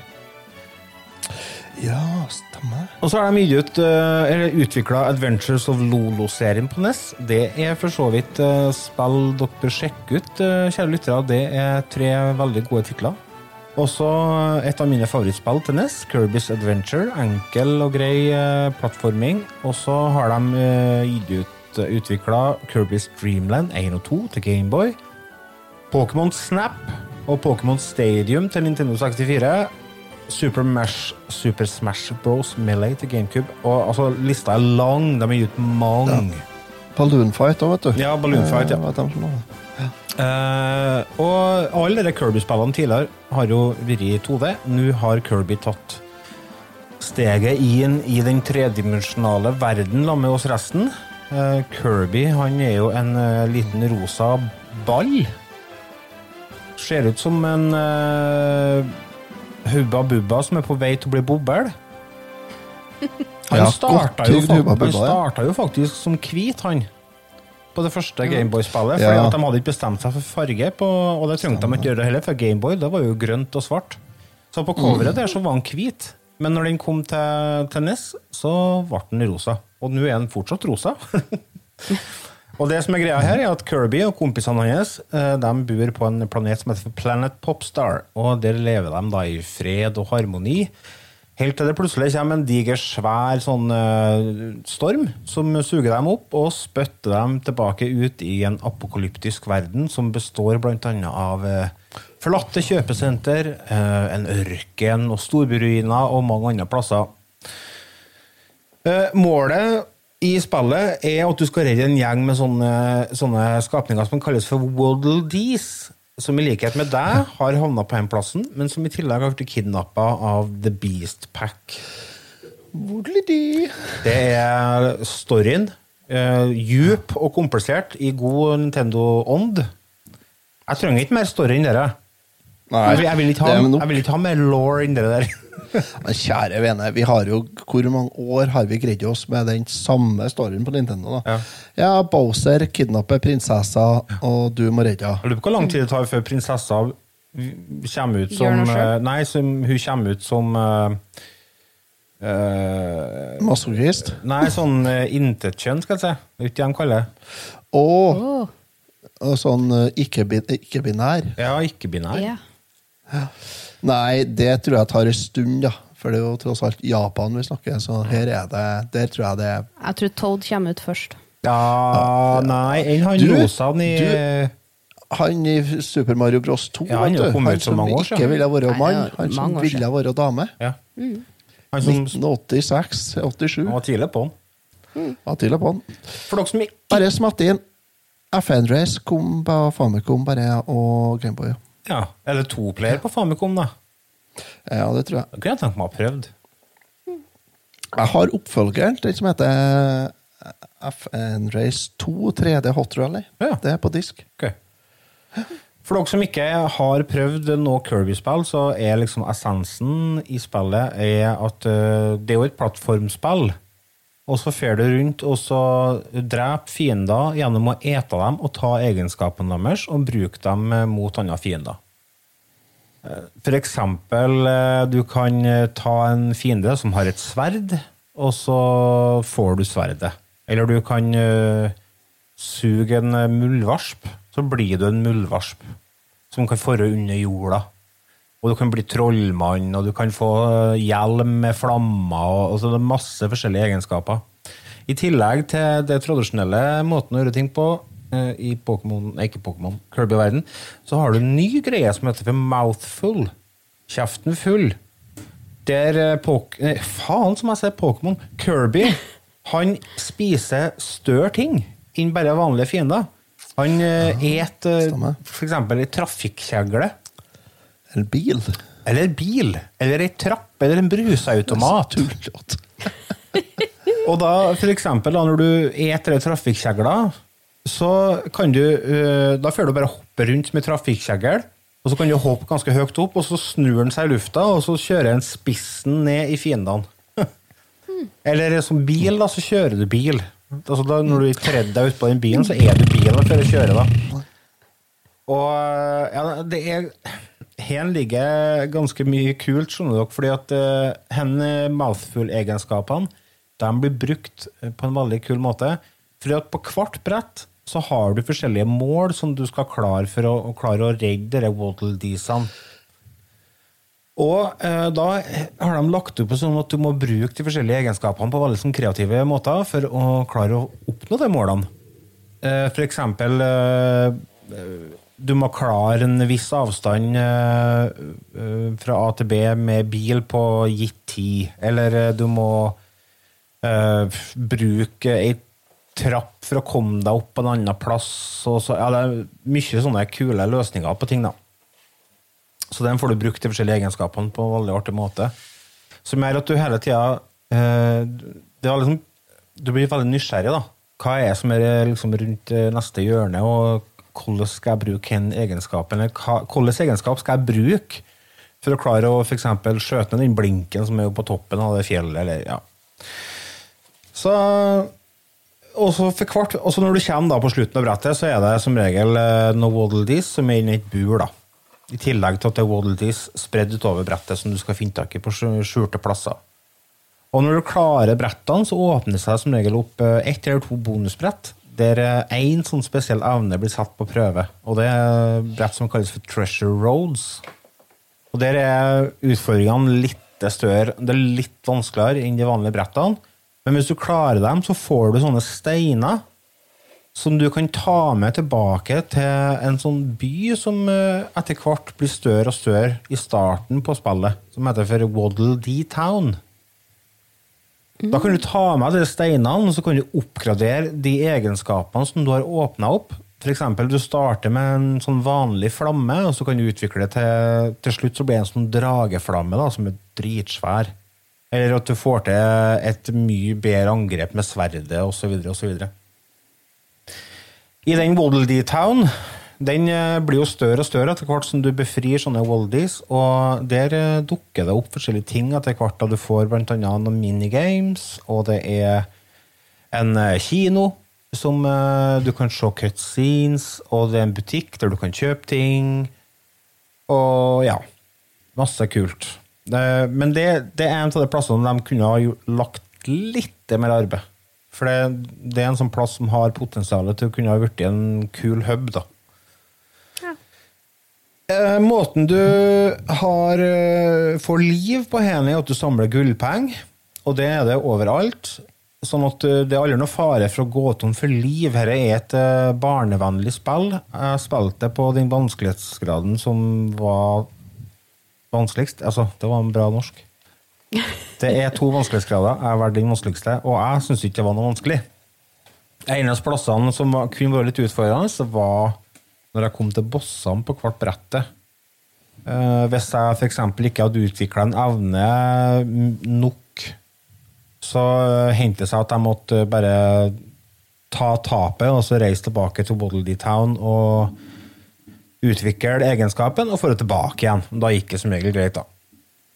Speaker 3: ja, stemmer.
Speaker 1: Og så har de gitt ut, eh, eller utvikla Adventures of Lolo-serien på NES. Det er for så vidt eh, spill dere bør sjekke ut, eh, kjære lyttere. Det er tre veldig gode titler. Også et av mine favorittspill til NES, Kirby's Adventure. Enkel og grei eh, plattforming. Og så har de eh, gitt ut utvikla Kirby's Dreamland 1 og 2 til Gameboy. Pokémon Snap og Pokémon Stadium til Nintendo 64. Super, Mash, Super Smash Bros. Melee til GameCube. Og altså, lista er lang. De har gitt mange.
Speaker 3: Balloon Fight òg, vet du.
Speaker 1: Ja, Balloon Fight, ja.
Speaker 3: Eh, har det.
Speaker 1: Eh, og alle de Kirby-spillene tidligere har jo vært i 2D. Nå har Kirby tatt steget inn i den tredimensjonale verden sammen med oss resten. Eh, Kirby han er jo en uh, liten rosa ball. Ser ut som en uh, Hubba Bubba som er på vei til å bli bobbel. (laughs) Han
Speaker 3: Ja,
Speaker 1: starta jo,
Speaker 3: Hubba
Speaker 1: han
Speaker 3: ja.
Speaker 1: starta jo faktisk som hvit, han. På det første Gameboy-spillet.
Speaker 3: Ja.
Speaker 1: Fordi at De hadde ikke bestemt seg for farge, på, og det trengte de ikke gjøre heller, for Gameboy det var jo grønt og svart. Så på coveret der så var han hvit. Men når den kom til, tennis, så ble den rosa. Og nå er den fortsatt rosa. (laughs) og det som er greia her, er at Kirby og kompisene hans eh, de bor på en planet som heter Planet Popstar. Og der lever de da i fred og harmoni. Helt til det plutselig kommer en diger, svær sånn eh, storm som suger dem opp og spytter dem tilbake ut i en apokalyptisk verden som består annet av eh, forlatte kjøpesenter, eh, en ørken og storbyruiner og mange andre plasser. Eh, målet i spillet er at du skal redde en gjeng med sånne, sånne skapninger som kalles for Waddle Dees. Som i likhet med deg har havna på den plassen, men som i tillegg har blitt kidnappa av The Beast Pack.
Speaker 3: Wodledy.
Speaker 1: Det er storyen. Uh, djup og komplisert i god Nintendo-ånd. Jeg trenger ikke mer story enn dere.
Speaker 3: Nei,
Speaker 1: Jeg, vil- ikke ha,
Speaker 3: det er nok.
Speaker 1: jeg vil ikke ha mer law enn det der. (laughs)
Speaker 3: Men kjære vene, vi har jo Hvor mange år har vi greid oss med den samme storyen på Nintendo? da? Ja, Bowser kidnapper prinsessa, og du må redde henne.
Speaker 1: Lurer på hvor lang tid det tar før prinsessa kommer ut som eh, Nei, som, hun kommer ut som uh, uh
Speaker 3: Masochist.
Speaker 1: Nei, sånn uh, intetkjønn, skal jeg si. Ikke det de kaller det.
Speaker 3: Og, og sånn uh, ikke-binær. ikke-binær.
Speaker 1: Ja, ikke-binær.
Speaker 2: ja.
Speaker 3: Nei, det tror jeg tar en stund, da. For det er jo tross alt Japan vi snakker, så her er det Der tror jeg det er
Speaker 2: Jeg tror Toad kommer ut først.
Speaker 1: Ja, nei, enn han
Speaker 3: Du-
Speaker 1: rosaen i
Speaker 3: Han i Super Mario Bros 2,
Speaker 1: Ja, han
Speaker 3: vet
Speaker 1: jo
Speaker 3: du.
Speaker 1: kommet
Speaker 3: han
Speaker 1: ut for
Speaker 3: som
Speaker 1: mange år
Speaker 3: ikke
Speaker 1: siden.
Speaker 3: ville være
Speaker 2: Nei,
Speaker 3: mann, han som
Speaker 2: mange år
Speaker 3: ville være dame.
Speaker 1: Ja. Han som
Speaker 3: 1986-87.
Speaker 1: han var tidlig på han.
Speaker 3: Var tidlig på.
Speaker 1: For dere som ikke
Speaker 3: Bare smatt inn. FN Race kom på Famicom bare, og Gameboy.
Speaker 1: Ja, Eller to player på Famicom, da.
Speaker 3: Ja, det tror jeg.
Speaker 1: Det kunne jeg tenkt meg å ha prøvd.
Speaker 3: Jeg har oppfølgeren, den som heter FN Race 2 3D Hot Rally.
Speaker 1: Ja.
Speaker 3: Det er på disk.
Speaker 1: Okay. For dere som ikke har prøvd noe Kirby-spill, så er liksom essensen i spillet er at eh, det er jo et plattformspill. Og så fer du rundt og så dreper fiender gjennom å ete dem og ta egenskapene deres og bruke dem eh, mot andre fiender. Eh, For eksempel, eh, du kan ta en fiende som har et sverd, og så får du sverdet. Eller du kan suge en muldvarp, så blir du en muldvarp som kan forre under jorda. Og du kan bli trollmann, og du kan få eh, hjelm med flammer, og altså det er masse forskjellige egenskaper. I tillegg til det tradisjonelle måten å gjøre ting på eh, i Pokémon, ikke Pokémon, Kirby-verden, så har du en ny greie som heter for mouthful. Kjeften full. Der eh, Pok... Eh, faen som jeg sier Pokémon. Kirby, (laughs) han spiser større ting enn bare vanlige fiender. Han uh, et eh, eksempel ei trafikkjegle.
Speaker 3: En bil.
Speaker 1: Eller en bil. Eller ei trapp. Eller en brusautomat. (laughs) (laughs) Og da, for eksempel, da, når du eter ei trafikkjegle, så kan du eh, Da får du bare hoppe rundt med trafikkjegle, og så kan du hoppe ganske høyt opp, og så snur den seg i lufta, og så kjører den spissen ned i fiendene. (laughs) Eller som bil, da, så kjører du bil. Altså, da, når du tredde deg utpå den bilen, så er du bilen før du kjører, da. Og ja, det er Her ligger ganske mye kult, skjønner dere, fordi at uh, mouthful-egenskapene de blir brukt eh, på en veldig kul måte. Fordi at på hvert brett så har du forskjellige mål som du skal klare for å, å klare å redde disse waddle-deesene. Og eh, da har de lagt opp sånn at du må bruke de forskjellige egenskapene på veldig sånn kreative måter for å klare å oppnå de målene. Eh, for eksempel eh, du må klare en viss avstand eh, eh, fra A til B med bil på gitt tid. Eller eh, du må uh, bruke ei trapp for å komme deg opp på en annen plass. Så, ja, det er mye sånne kule løsninger på ting, da. Så den får du brukt de forskjellige egenskapene på en veldig artig måte. Som gjør at du hele tida uh, liksom, Du blir veldig nysgjerrig, da. Hva er det som er liksom rundt neste hjørne, og hvordan skal jeg bruke den egenskapen? Hvilken egenskap skal jeg bruke for å klare å eksempel skjøte ned den blinken som er på toppen av det fjellet, eller ja. Så også for kvart, også når du kommer da på slutten av brettet, så er det som regel eh, noe waddle dees som er inni et bur. da. I tillegg til at det er waddle dees spredd utover brettet som du skal finne tak i på skj- skjulte plasser. Og når du klarer brettene, så åpner det seg som regel opp eh, ett eller to bonusbrett, der én sånn spesiell evne blir satt på prøve. Og det er brett som kalles for Treasure Roads. Og der er utfordringene litt større. Det er litt vanskeligere enn de vanlige brettene. Men hvis du klarer dem, så får du sånne steiner som du kan ta med tilbake til en sånn by som eh, etter hvert blir større og større i starten på spillet, som heter for Waddle Dee Town. Da kan du ta med de steinene, og så kan du oppgradere de egenskapene som du har åpna opp. For eksempel, du starter med en sånn vanlig flamme, og så kan du utvikle det til Til slutt så blir det en sånn drageflamme da, som er dritsvær. Eller at du får til et mye bedre angrep med sverdet, osv., osv. I den Waddle Town den eh, blir jo større og større etter hvert som du befrir sånne Waldies, og der eh, dukker det opp forskjellige ting etter hvert. da Du får annet noen minigames, og det er en eh, kino som du kan se cutscenes, og det er en butikk der du kan kjøpe ting, og ja. Masse kult. Men det, det er en av de plassene de kunne ha lagt litt mer arbeid. For det, det er en sånn plass som har potensial til å kunne ha blitt en kul hub, da. Eh, måten du har, eh, får liv på hendene, er at du samler gullpenger, og det er det overalt. Sånn at eh, det er aldri noe fare for å gå tom for liv. Dette er et eh, barnevennlig spill. Jeg spilte på den vanskelighetsgraden som var vanskeligst. Altså, det var en bra norsk. Det er to vanskelighetsgrader. Jeg har valgt den vanskeligste, og jeg syns ikke det var noe vanskelig. En av plassene som kunne vært litt utfordrende, så var når jeg kom til bossene på hvert brettet. Eh, hvis jeg f.eks. ikke hadde utvikla en evne mm, nok, så uh, hendte det seg at jeg måtte bare ta tapet og så reise tilbake til Waddle Town og utvikle egenskapen og få det tilbake igjen. Da gikk det som regel greit, da.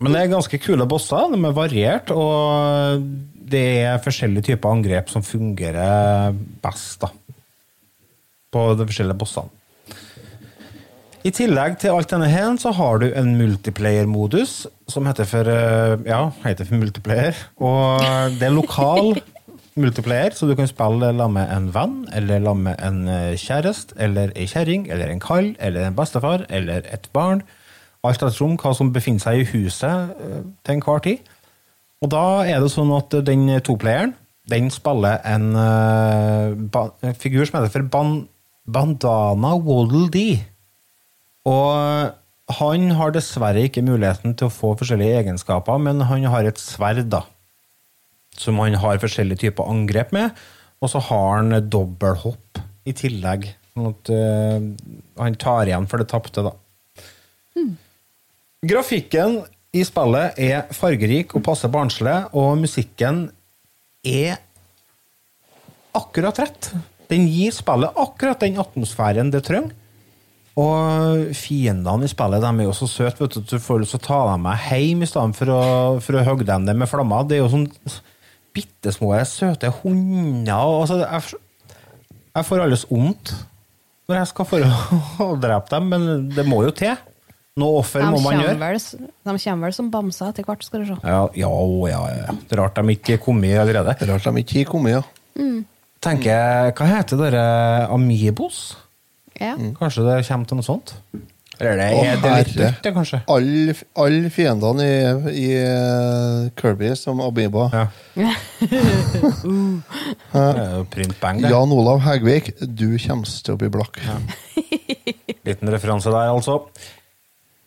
Speaker 1: Men det er ganske kule bosser. De er variert, og det er forskjellige typer angrep som fungerer best da, på de forskjellige bossene. I tillegg til alt denne her, så har du en multiplayer-modus som heter for eh, ja, heter for multiplayer. Og det er lokal (laughs) multiplayer, så du kan spille sammen med en venn, eller sammen med en eh, kjæreste, eller ei kjerring, eller en kall, eller en bestefar, eller et barn. Alt ettersom hva som befinner seg i huset eh, til enhver tid. Og da er det sånn at den toplayeren, den spiller en uh, ba en figur som heter for ban Bandana Waddle Dee. Og han har dessverre ikke muligheten til å få forskjellige egenskaper, men han har et sverd, da. Som han har forskjellige typer angrep med. Og så har han dobbelthopp i tillegg. Sånn at uh, han tar igjen for det tapte, da. Grafikken i spillet er fargerik og passe barnslig, og musikken er akkurat rett. Den gir spillet akkurat den atmosfæren det trenger. Og fiendene i spillet de er jo så søte vet du, at du får lyst til å ta dem med hjem i stedet for å, for å hogge dem ned med flammer. Det er jo sånn bitte små, søte hunder. og Altså, jeg, jeg får alles vondt når jeg skal for (laughs) å drepe dem, men det må jo til. Noe offer må man gjøre.
Speaker 2: vel, de kommer vel som bamser etter hvert, skal du se.
Speaker 1: Ja, ja, ja, ja. Det er rart de ikke er kommet allerede.
Speaker 3: Det er rart de ikke har kommet, ja.
Speaker 1: Tenker Hva heter dere Amiibos?
Speaker 2: Ja.
Speaker 1: Kanskje det kommer til noe sånt? Eller det
Speaker 3: Å,
Speaker 1: er det litt
Speaker 3: herre.
Speaker 1: dyrt, det, kanskje?
Speaker 3: Alle all fiendene i, i eh, Kirby som Abiba.
Speaker 1: Ja. (laughs) Det er jo print bang, det.
Speaker 3: Jan Olav Hegvik, du kommer til å bli blakk.
Speaker 1: Liten referanse der, altså.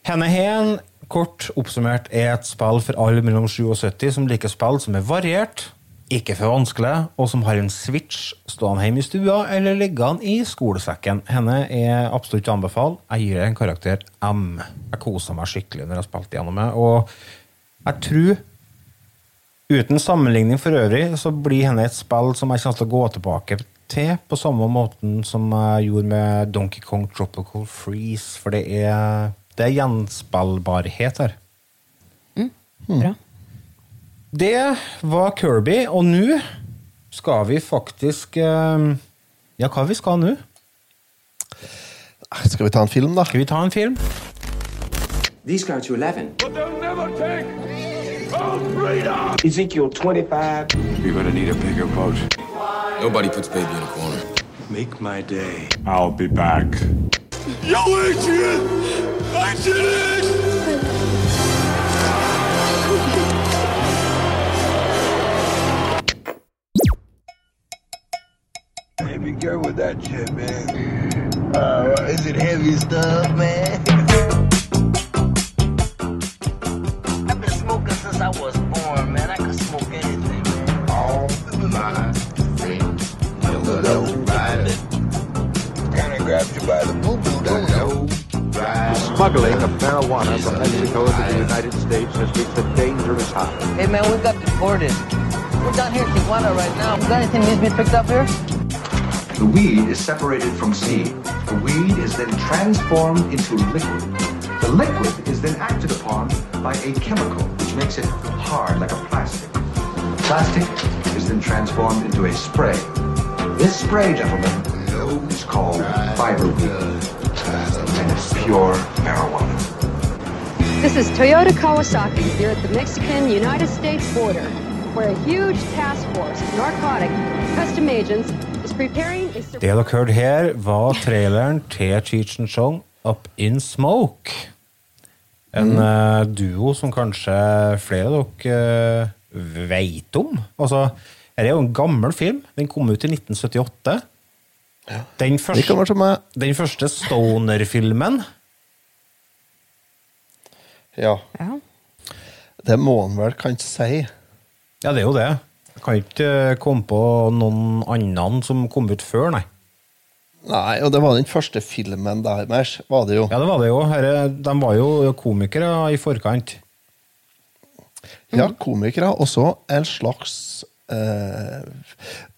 Speaker 1: Henne Hen, kort oppsummert, er et spill for alle mellom 7 og 70 som liker spill som er variert, ikke for vanskelig, og som har en switch stående hjemme i stua eller liggende i skolesekken. Henne er absolutt å anbefale. Jeg gir en karakter M. Jeg kosa meg skikkelig når jeg spilte gjennom det, og jeg tror Uten sammenligning for øvrig, så blir henne et spill som jeg kommer til å gå tilbake til, på samme måten som jeg gjorde med Donkey Kong Tropical Freeze, for det er, det er gjenspillbarhet her.
Speaker 2: Mm, Bra.
Speaker 1: Det var Kirby, og nå skal vi faktisk eh, Ja, hva vi skal nå?
Speaker 3: Skal vi ta en film, da?
Speaker 1: Skal vi ta en film?
Speaker 5: These go to 11.
Speaker 6: But they'll never take freedom!
Speaker 5: Ezekiel 25.
Speaker 6: You're gonna need a bigger boat.
Speaker 4: Nobody puts baby in a corner.
Speaker 6: Make my day. I'll be back. Yo, Adrian! I did it! Hey, be careful with that shit, man.
Speaker 7: Uh, is it heavy stuff, man? I've been smoking since I was born, man. I could smoke anything, man. All my friends know no rider.
Speaker 6: Kinda grabbed you by the boo-boo, don't?
Speaker 8: Smuggling of marijuana from Mexico to the United States has reached a dangerous high.
Speaker 7: Hey, man, we got deported. We're down here in Tijuana right now. Got anything needs to be picked up here?
Speaker 9: The weed is separated from seed. The weed is then transformed into liquid. The liquid is then acted upon by a chemical which makes it hard like a plastic. Plastic is then transformed into a spray. This spray, gentlemen, is called fiber weed. And it's pure marijuana.
Speaker 10: This is Toyota Kawasaki here at the Mexican-United States border, where a huge task force of narcotic custom agents.
Speaker 1: Det dere hørte her, var traileren til Cheech and Chong, Up In Smoke. En eh, duo som kanskje flere av dere uh, veit om. Altså, det er jo en gammel film. Den kom ut i 1978. Den første, den første Stoner-filmen.
Speaker 3: Ja.
Speaker 2: Ja.
Speaker 3: Det må han vel kanskje si.
Speaker 1: Ja, det er jo det. Jeg kan ikke eh, komme på noen annen som kom ut før, nei.
Speaker 3: Nei, og det var den første filmen deres, var det jo.
Speaker 1: Ja, det var det jo. De var jo komikere i forkant.
Speaker 3: Ja, komikere. Også en slags eh,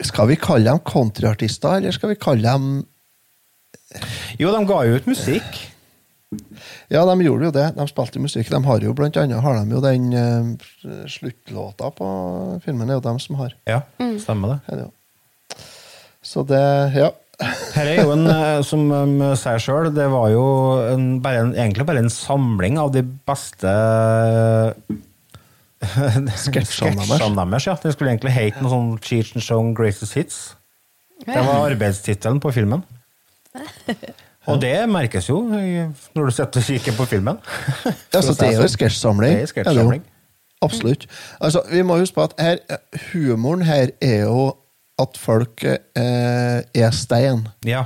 Speaker 3: Skal vi kalle dem countryartister, eller skal vi kalle dem
Speaker 1: Jo, de ga jo ut musikk.
Speaker 3: Ja, de gjorde jo det. De spilte musikk. De har jo blant annet har de jo den uh, sluttlåta på filmen, er jo dem som har.
Speaker 1: Ja, stemmer det.
Speaker 3: Det. Så det Ja.
Speaker 1: Her er jo en, eh, som de sier sjøl, det var jo en, bare en, egentlig bare en samling av de beste (laughs)
Speaker 3: Sketsjene deres.
Speaker 1: sketsjene deres. Ja. Det skulle egentlig hete noe sånn Cheech and Chong Greatest Hits. Det var arbeidstittelen på filmen. (laughs) Og det merkes jo når du sitter og kikker på filmen. (laughs)
Speaker 3: Ja, så det er jo sketsjsamling. Absolutt. Altså, vi må huske på at her, humoren her er jo at folk eh, er stein
Speaker 1: Ja.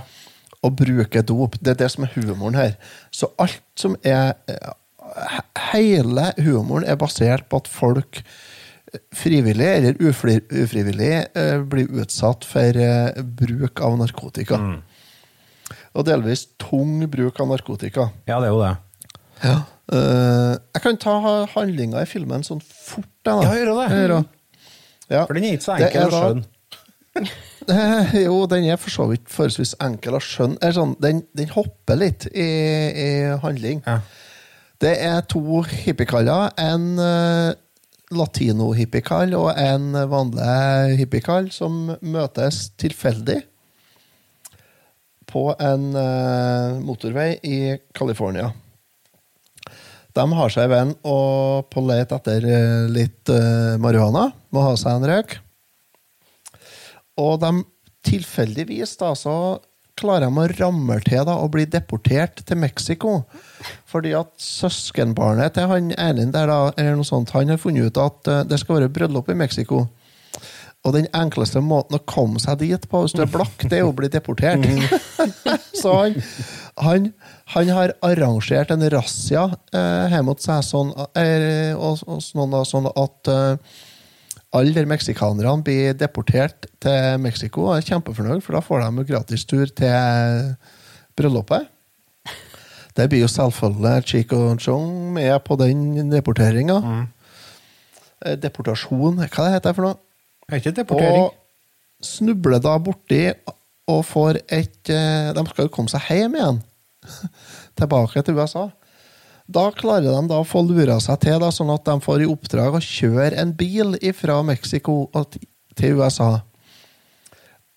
Speaker 3: og bruker dop. Det er det som er humoren her. Så alt som er eh, Hele humoren er basert på at folk eh, frivillig eller ufri, ufrivillig eh, blir utsatt for eh, bruk av narkotika. Og delvis tung bruk av narkotika.
Speaker 1: ja, det er jo det.
Speaker 3: Ja. Uh, jeg kan ta handlinga i filmen sånn fort. Da, da.
Speaker 1: Ja, gjør det.
Speaker 3: Jeg gjør det. Ja.
Speaker 1: For den er ikke så enkel å skjønne. (laughs)
Speaker 3: Jo, den er for så vidt forholdsvis enkel å skjønne. Er sånn, den, den hopper litt i, i handling.
Speaker 1: Ja.
Speaker 3: Det er to hippiekaller. En uh, latino-hippiekall og en vanlig hippiekall som møtes tilfeldig på en uh, motorvei i California. De har seg venn og på let etter eh, litt uh, marihuana. Må ha seg en røyk. Og de tilfeldigvis da, så klarer de å ramle til da, og bli deportert til Mexico. Fordi at søskenbarnet til han Erlend der da, eller noe sånt, han har funnet ut at det skal være bryllup i Mexico. Og den enkleste måten å komme seg dit på hvis du er blakk, det er jo å bli deportert. (laughs) så han, han, han har arrangert en razzia eh, hjemme hos seg sånn, er, og, og sånn, da, sånn at eh, alle de meksikanerne blir deportert til Mexico og er kjempefornøyd, for da får de jo gratistur til bryllupet. Det blir jo selvfølgelig Chico Chong med på den deporteringa. Mm. Deportasjon, hva det heter det for noe?
Speaker 1: Er ikke deportering.
Speaker 3: Og snubler da borti og får et eh, De skal jo komme seg hjem igjen. (laughs) Tilbake til USA. Da klarer de da å få lura seg til, da, sånn at de får i oppdrag å kjøre en bil fra Mexico til USA.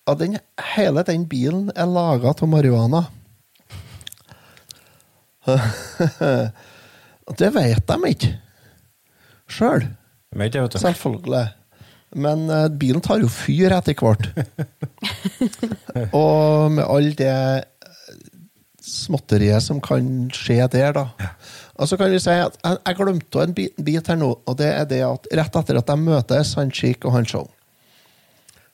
Speaker 3: Og den, hele den bilen er laga av marihuana. (laughs) Det vet de ikke sjøl. Selvfølgelig. Men eh, bilen tar jo fyr etter hvert. (laughs) og med all det eh, småtteriet som kan skje der, da. Og så kan vi si at Jeg, jeg glemte en bit, bit her nå, og det er det at rett etter at de møtes, han Cheek og han Chong,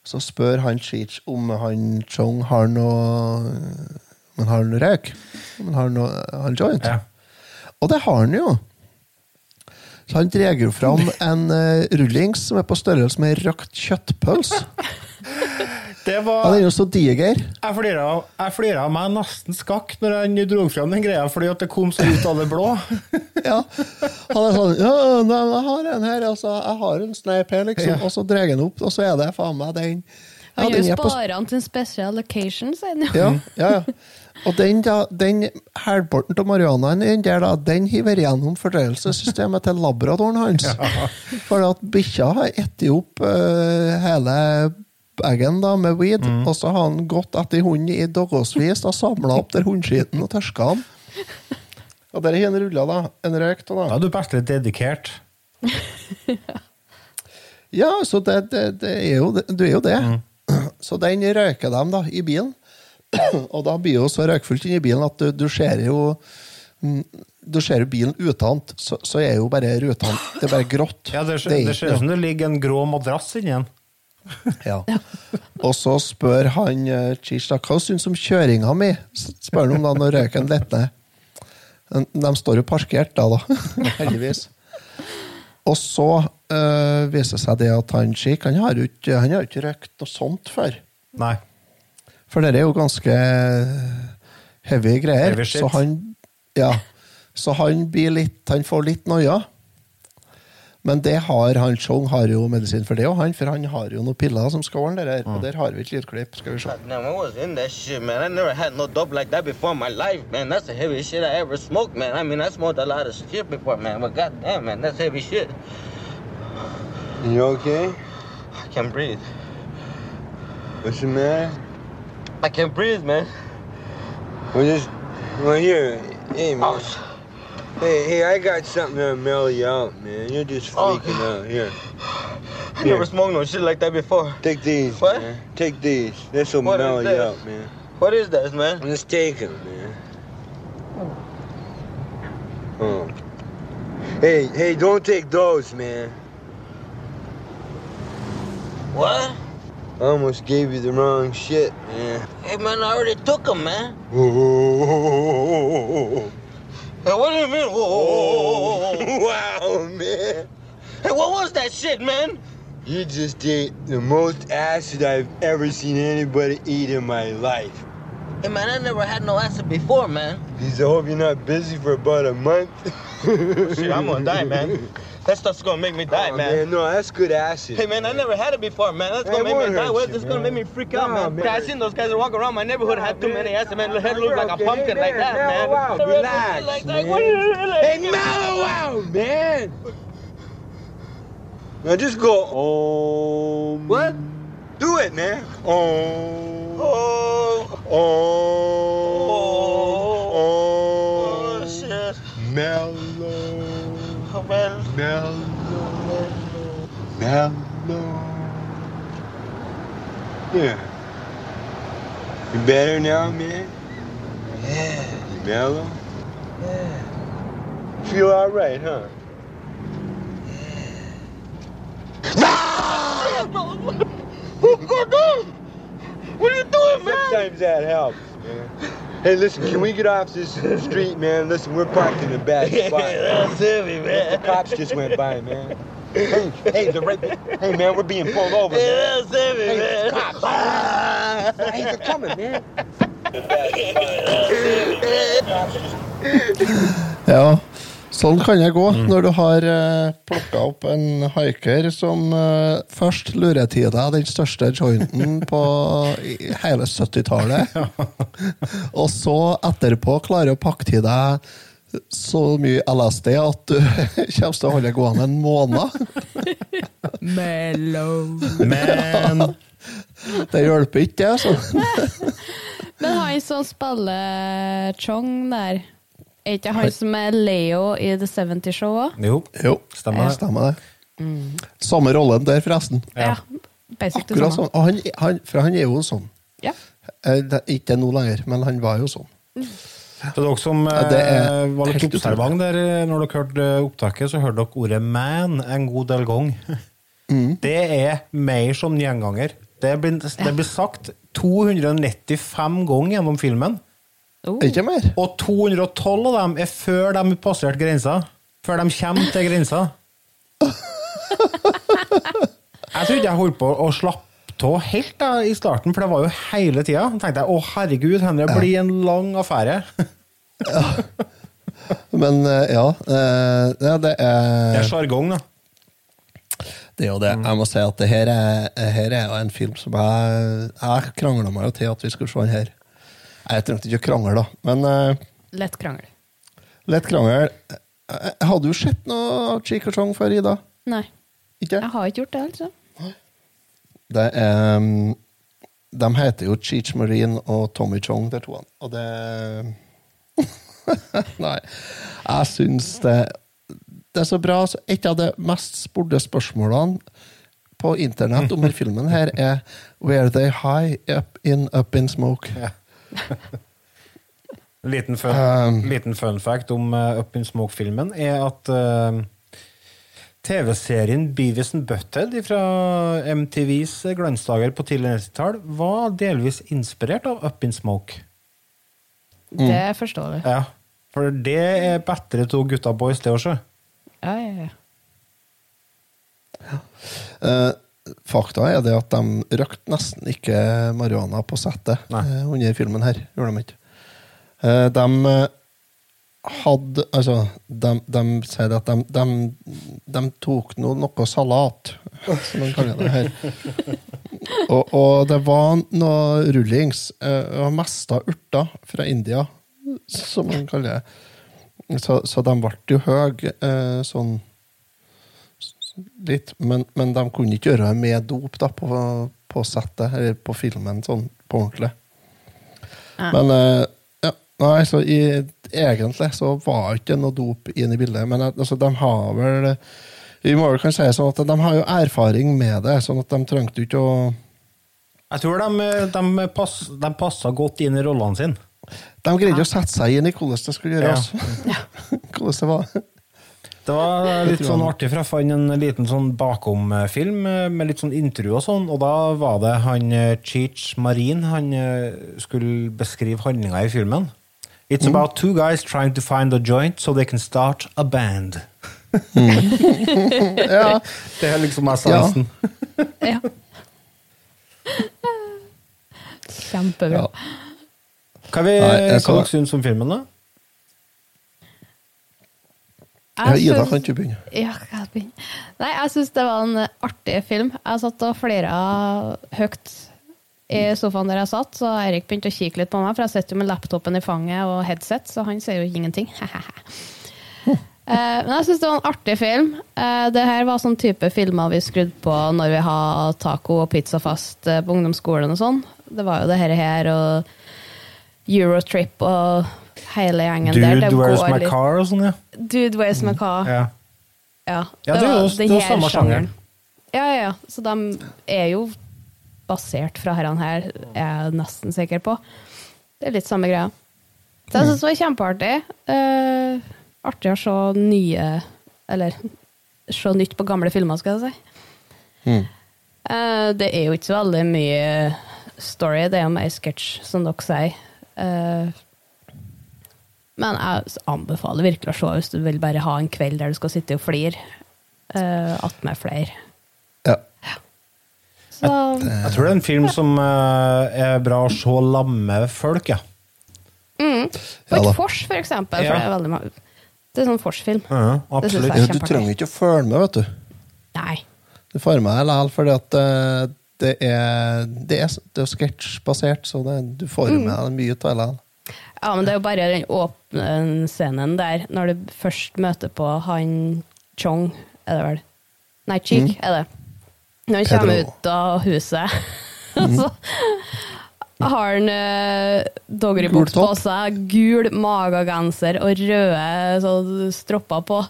Speaker 3: så spør han Cheech om han Chong har noe om han har noe røyk. Om han har noe han joint? joint. Og det har han jo. Så han drar jo fram en uh, rullings som er på størrelse med rakt kjøttpøls.
Speaker 1: Det var
Speaker 3: den er jo så diger.
Speaker 1: Jeg flira av- meg nesten skakk når han dro fram den greia, fordi at det kom så ut av det blå. (laughs)
Speaker 3: Ja. Han er sånn Ja, nei, jeg har en her, altså. Jeg har en sneip her, liksom.
Speaker 1: Ja.
Speaker 3: Og så drar han opp, og så er det faen meg den. Ja,
Speaker 2: Han gjør sparer han til en special occasion, sier han jo.
Speaker 3: Ja, ja, ja. Og den, da, den halvparten til marihuanaen den der, da, den hiver gjennom fordøyelsessystemet til labradoren hans. For at bikkja har spist opp uh, hele eggen da, med weed, og så har han gått etter hunden i doggersvis og samla opp der hundskiten og tørska den. Og der har han rulla, da. En røyk. Da.
Speaker 1: Da er du bare dedikert.
Speaker 3: Ja, så det, det, det er jo. Du er jo det. Så den røyker dem da, i bilen. (coughs) Og da blir jo så røykfullt inni bilen at du, du ser jo mm, Du ser jo bilen utant, så, så er jo bare rutene Det er bare grått.
Speaker 1: Ja, det,
Speaker 3: er
Speaker 1: ser- det
Speaker 3: ikke
Speaker 1: ser ut som det ligger en grå madrass inni den. (laughs)
Speaker 3: ja. Og så spør han uh, Chish hva syns om kjøringa mi? Spør han om da når røyken letter. De, står jo parkert da, da. (laughs) Heldigvis. Og så øh, viser det seg det at han ikke, han har jo ikke røykt noe sånt før.
Speaker 1: Nei.
Speaker 3: For det er jo ganske heavy greier.
Speaker 1: Heavy
Speaker 3: så han ja, så han blir litt Han får litt noia. Men det har han Chong har jo medisin for det, og han, for han har jo noen piller som skal ordne det. Og der har vi et lydklipp. Skal vi se.
Speaker 7: Damn, I was in that shit, man. I never had no dope like that before in my life, man. That's the heaviest shit I ever smoked, man. I mean, I smoked a lot of shit before, man. But goddamn, man, that's heavy shit.
Speaker 11: You okay?
Speaker 7: I can't breathe.
Speaker 11: What's the matter?
Speaker 7: I can't breathe, man.
Speaker 11: Well, just, well, here, hey, man. Oh. Hey, hey, I got something to mellow you out, man. You're just
Speaker 7: Oh,
Speaker 11: freaking out. Here.
Speaker 7: I never smoked no shit like that before.
Speaker 11: Take these,
Speaker 7: What?
Speaker 11: man. Take these. This
Speaker 7: What is
Speaker 11: mellow you out, man.
Speaker 7: What is that, man?
Speaker 11: Just take them, man. Oh. Hey, hey, don't take those, man.
Speaker 7: What?
Speaker 11: I almost gave you the wrong shit, man.
Speaker 7: Hey, man, I already took them, man.
Speaker 11: Whoa. (laughs)
Speaker 7: Hey, what do you mean? Whoa.
Speaker 11: wow, man.
Speaker 7: Hey, what was that shit, man?
Speaker 11: You just ate the most acid I've ever seen anybody eat in my life.
Speaker 7: Hey, man, I never had no acid before, man.
Speaker 11: Geez, I hope you're not busy for about a month. (laughs)
Speaker 7: Shit, I'm gonna die, man. (laughs) That stuff's gonna make me die,
Speaker 11: Oh,
Speaker 7: man.
Speaker 11: No, that's good acid.
Speaker 7: Hey, man, I never had it before, man. That's gonna
Speaker 11: it
Speaker 7: make me die. What? This gonna make me freak out, man.
Speaker 11: man.
Speaker 7: I seen those guys that walk around my neighborhood had too many acid, man. Their head looked like
Speaker 11: okay.
Speaker 7: a pumpkin
Speaker 11: Hey,
Speaker 7: like that,
Speaker 11: man,
Speaker 7: man.
Speaker 11: mellow out.
Speaker 7: Their head
Speaker 11: Relax,
Speaker 7: like that.
Speaker 11: man.
Speaker 7: What is it?
Speaker 11: Hey, mellow out, man. Now just go. Oh.
Speaker 7: What?
Speaker 11: Do it, man. Oh.
Speaker 7: Oh,
Speaker 11: Oh.
Speaker 7: oh, shit.
Speaker 11: Mellow.
Speaker 7: Man.
Speaker 11: Mellow. Mellow. Yeah. You better now, man?
Speaker 7: Yeah.
Speaker 11: You mellow?
Speaker 7: Yeah.
Speaker 11: Feel all right, huh? (laughs)
Speaker 7: What are you doing, man?
Speaker 11: Sometimes that helps, man. Hey, listen, can we get off this street, man? Listen, we're parked in a bad (laughs) spot.
Speaker 7: That's heavy, man.
Speaker 11: The
Speaker 7: man.
Speaker 11: cops just went by, man. Hey, hey, the right, hey, man, we're being pulled over, man.
Speaker 7: Yeah, that's heavy,
Speaker 11: Hey,
Speaker 7: man.
Speaker 11: the cops. Hey, they're coming, man. (laughs)
Speaker 3: Ja, sånn kan det gå når du har uh, plukka opp en haiker som uh, først lurer til deg den største jointen på hele 70-tallet, (laughs) og så etterpå klarer å pakke til deg så mye LSD at du (laughs) kommer til å holde gående en måned. (laughs)
Speaker 2: Mellow.
Speaker 1: Men
Speaker 3: Det hjelper ikke, det. altså.
Speaker 2: Men han som spiller Chong der, Er ikke han som er Leo i The 70 Show òg?
Speaker 1: Jo,
Speaker 3: Jo,
Speaker 1: stemmer det.
Speaker 3: stemmer det. Samme rollen der, forresten.
Speaker 2: Ja.
Speaker 3: Akkurat sånn. Og han, han, for han er jo sånn.
Speaker 2: Ja.
Speaker 3: Eh, det Ikke nå lenger, men han var jo sånn.
Speaker 1: For dere som
Speaker 3: det er
Speaker 1: eh, var litt observant der eh, når dere hørte eh, opptaket, så hørte dere ordet 'man' en god del ganger.
Speaker 3: Mm.
Speaker 1: Det er mer som gjenganger. Det blir, det blir sagt 295 ganger gjennom filmen.
Speaker 2: Oh.
Speaker 3: Ikke mer?
Speaker 1: Og 212 av dem er før de har passert grensa. Før de kommer til grensa. Jeg trodde jeg holdt på å slappe av helt da, i starten, for det var jo hele tida. tenkte jeg å herregud, Henry, det blir en lang affære.
Speaker 3: Men eh, ja, eh, ja det
Speaker 1: Det er
Speaker 3: er
Speaker 1: sjargong, da.
Speaker 3: Det er jo det. Jeg må si at det her er, her er en film som jeg Jeg krangla meg jo til at vi skulle se den her. Jeg trengte ikke å krangle, da, men eh,
Speaker 2: Lett krangel.
Speaker 3: lett krangel. Jeg hadde jo sett noe av Cheek og Chong før, Ida.
Speaker 2: Nei.
Speaker 3: Ikke?
Speaker 2: Jeg har ikke gjort det, altså.
Speaker 3: Det er um, De heter jo Cheech Marine og Tommy Chong, de to. Og det (laughs) Nei. Jeg syns det Det er så bra. Så et av de mest spurte spørsmålene på internett om denne filmen her er Were they high up in Up in Smoke?
Speaker 1: Liten fun,
Speaker 3: Um.
Speaker 1: liten fun fact om uh, Up in Smoke-filmen er at uh, TV-serien Beavis and Butthead fra MTVs glansdager på tidligere 90-tall var delvis inspirert av Up in Smoke.
Speaker 2: Det forstår vi.
Speaker 1: Ja, For det er bedre to gutta boys, det også.
Speaker 2: Ja, ja, ja.
Speaker 3: Eh, fakta er det at de røkte nesten ikke marihuana på settet eh, under filmen her. Gjorde de ikke. Eh, de eh, hadde Altså, de, de sier at de, de, de tok noe, noe salat, (laughs) som de kaller det her. Og, og det var noe rullings. eh, og mest av urter fra India, som man kaller det. Så, så de ble jo høye eh, sånn litt, men, men de kunne ikke gjøre det med dop da, på, på settet, eller på filmen, sånn på ordentlig.
Speaker 2: Ja.
Speaker 3: Men eh, ja, nei, så i, egentlig så var ikke noe dop inn i bildet, men eh, altså, de har vel Vi må vel kan si sånn at de har jo erfaring med det, sånn at de trengte ikke å
Speaker 1: Jeg tror de, de, pass, de passa godt inn i rollene sine.
Speaker 3: De greide å sette seg inn i hvordan det skulle
Speaker 1: Ja.
Speaker 3: gjøres. (laughs) hvordan det var.
Speaker 1: Det var litt sånn artig, for jeg fant en liten sånn bakom-film eh, med litt sånn intro og sånn, og da var det han eh, Cheech Marin han eh, skulle beskrive handlinga i filmen. It's
Speaker 3: Mm.
Speaker 1: about two guys trying to find a joint so they can start a band. (laughs)
Speaker 3: ja.
Speaker 1: Det er liksom essensen.
Speaker 2: ja. Kjempebra.
Speaker 1: Hva, vi,
Speaker 3: Nei,
Speaker 1: hva dere syns om filmen, da?
Speaker 3: Ja, Ida, kan ikke begynne.
Speaker 2: Ja, kan begynne? Nei, jeg syns det var en artig film. Jeg satt og flira høyt i sofaen der jeg satt, så Eirik begynte å kikke litt på meg, for jeg sitter jo med laptopen i fanget og headset, så han ser jo ingenting. (laughs) Eh, Men jeg syns det var en artig film. Eh, Det her var sånn type filmer vi skrudde på når vi har taco og pizza fast eh, på ungdomsskolen og sånn. Det var jo det her, her og Eurotrip og hele gjengen der.
Speaker 1: Dude,
Speaker 2: Det
Speaker 1: where's my car og sånn, ja.
Speaker 2: Dude, where's my car?
Speaker 1: ja.
Speaker 2: Ja,
Speaker 1: Ja, det jo-
Speaker 2: var
Speaker 1: det er jo
Speaker 2: her
Speaker 1: samme sjangeren.
Speaker 2: Ja, ja, ja. Så de er jo basert fra herrene her, er jeg nesten sikker på. Det er litt samme greia. Så jeg syns det var kjempeartig. Uh, artig å se nye Eller se nytt på gamle filmer, skal jeg si.
Speaker 3: Mm.
Speaker 2: Eh, det er jo ikke så veldig mye story, det er jo mer sketsj, som dere sier. Eh, men jeg anbefaler virkelig å se hvis du vil bare ha en kveld der du skal sitte og flire. Uh, Attmed flere.
Speaker 3: Ja.
Speaker 2: Så
Speaker 1: Jeg tror det er en film som uh, er bra å se lamme folk, ja.
Speaker 2: mm. På
Speaker 3: Ja
Speaker 2: et vors, for eksempel.
Speaker 1: Ja.
Speaker 2: For det er veldig Det er sånn vorsfilm.
Speaker 1: Ja, absolutt.
Speaker 3: Ja, du trenger ikke å følge med, vet du.
Speaker 2: Nei.
Speaker 3: Du får med deg likevel, fordi at uh, det er, det er, det er sketsjbasert, så det, du får
Speaker 2: Mm.
Speaker 3: med deg mye av det likevel.
Speaker 2: Ja, men det er jo bare den åpne scenen der, når du først møter på han Chong, er det vel? Nei, Cheek,
Speaker 3: Mm.
Speaker 2: er det. Når han kommer ut av huset. (laughs)
Speaker 3: Mm.
Speaker 2: så, har han uh,
Speaker 3: Gul
Speaker 2: doggerybuks på seg, gul magagenser og røde så, stropper på.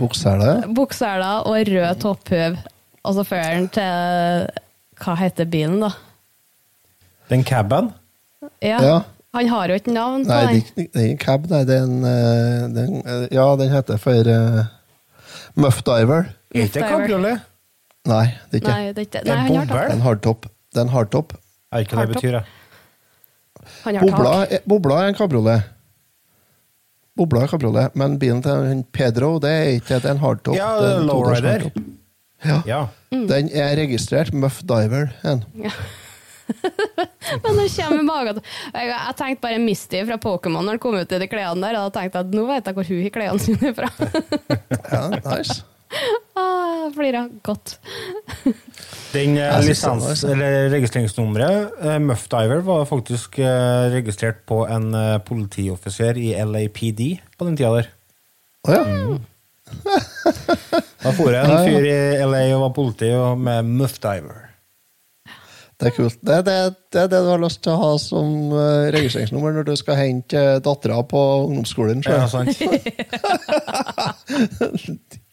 Speaker 3: Bukseler.
Speaker 2: Bukseler og rød topphuv. Og så fører han til Hva heter bilen, da?
Speaker 1: Den caben?
Speaker 2: Ja.
Speaker 3: Ja.
Speaker 2: Han har jo ikke navn på
Speaker 3: Nei, det er
Speaker 2: den.
Speaker 3: ikke det er ikke cab, nei. Det er en eh, den, eh, Ja, den heter for uh, Muff Diver.
Speaker 1: Er ikke det kabriolet?
Speaker 3: Nei, det er ikke
Speaker 2: Nei, det er ikke
Speaker 1: er
Speaker 2: Nei, han har
Speaker 3: er en hardtopp. Det er en hardtopp.
Speaker 1: Jeg vet ikke hva det betyr, jeg.
Speaker 2: Han har
Speaker 3: Bobla,
Speaker 2: tak.
Speaker 3: er- Bobla er en kabriolet. Bobla er kabriolet, men bilen til Pedro det er ikke det er en hardtop.
Speaker 1: Ja,
Speaker 3: det er en
Speaker 1: lowrider.
Speaker 3: Ja.
Speaker 1: Ja. Mm.
Speaker 3: Den er registrert Muff Diver. En.
Speaker 2: Men det kommer magen. Jeg, jeg tenkte bare Misty fra Pokémon når han kom ut i de klærne der. Og da tenkte jeg at nå vet jeg hvor hun har klærne sine fra.
Speaker 3: Ja, nice. (laughs)
Speaker 2: ah, flirer godt.
Speaker 1: Den eh, lisens, eller registreringsnummeret, eh, Muff Diver, var faktisk eh, registrert på en politioffiser i LAPD på den tida der.
Speaker 3: Å ja. (laughs)
Speaker 1: Da for jeg en fyr i LA og var politi og med Muff Diver.
Speaker 3: Det er kult. Det er det, det det du har lyst til å ha som uh, registreringsnummer når du skal hente uh, dattera på ungdomsskolen.
Speaker 1: Ja, sant. (laughs)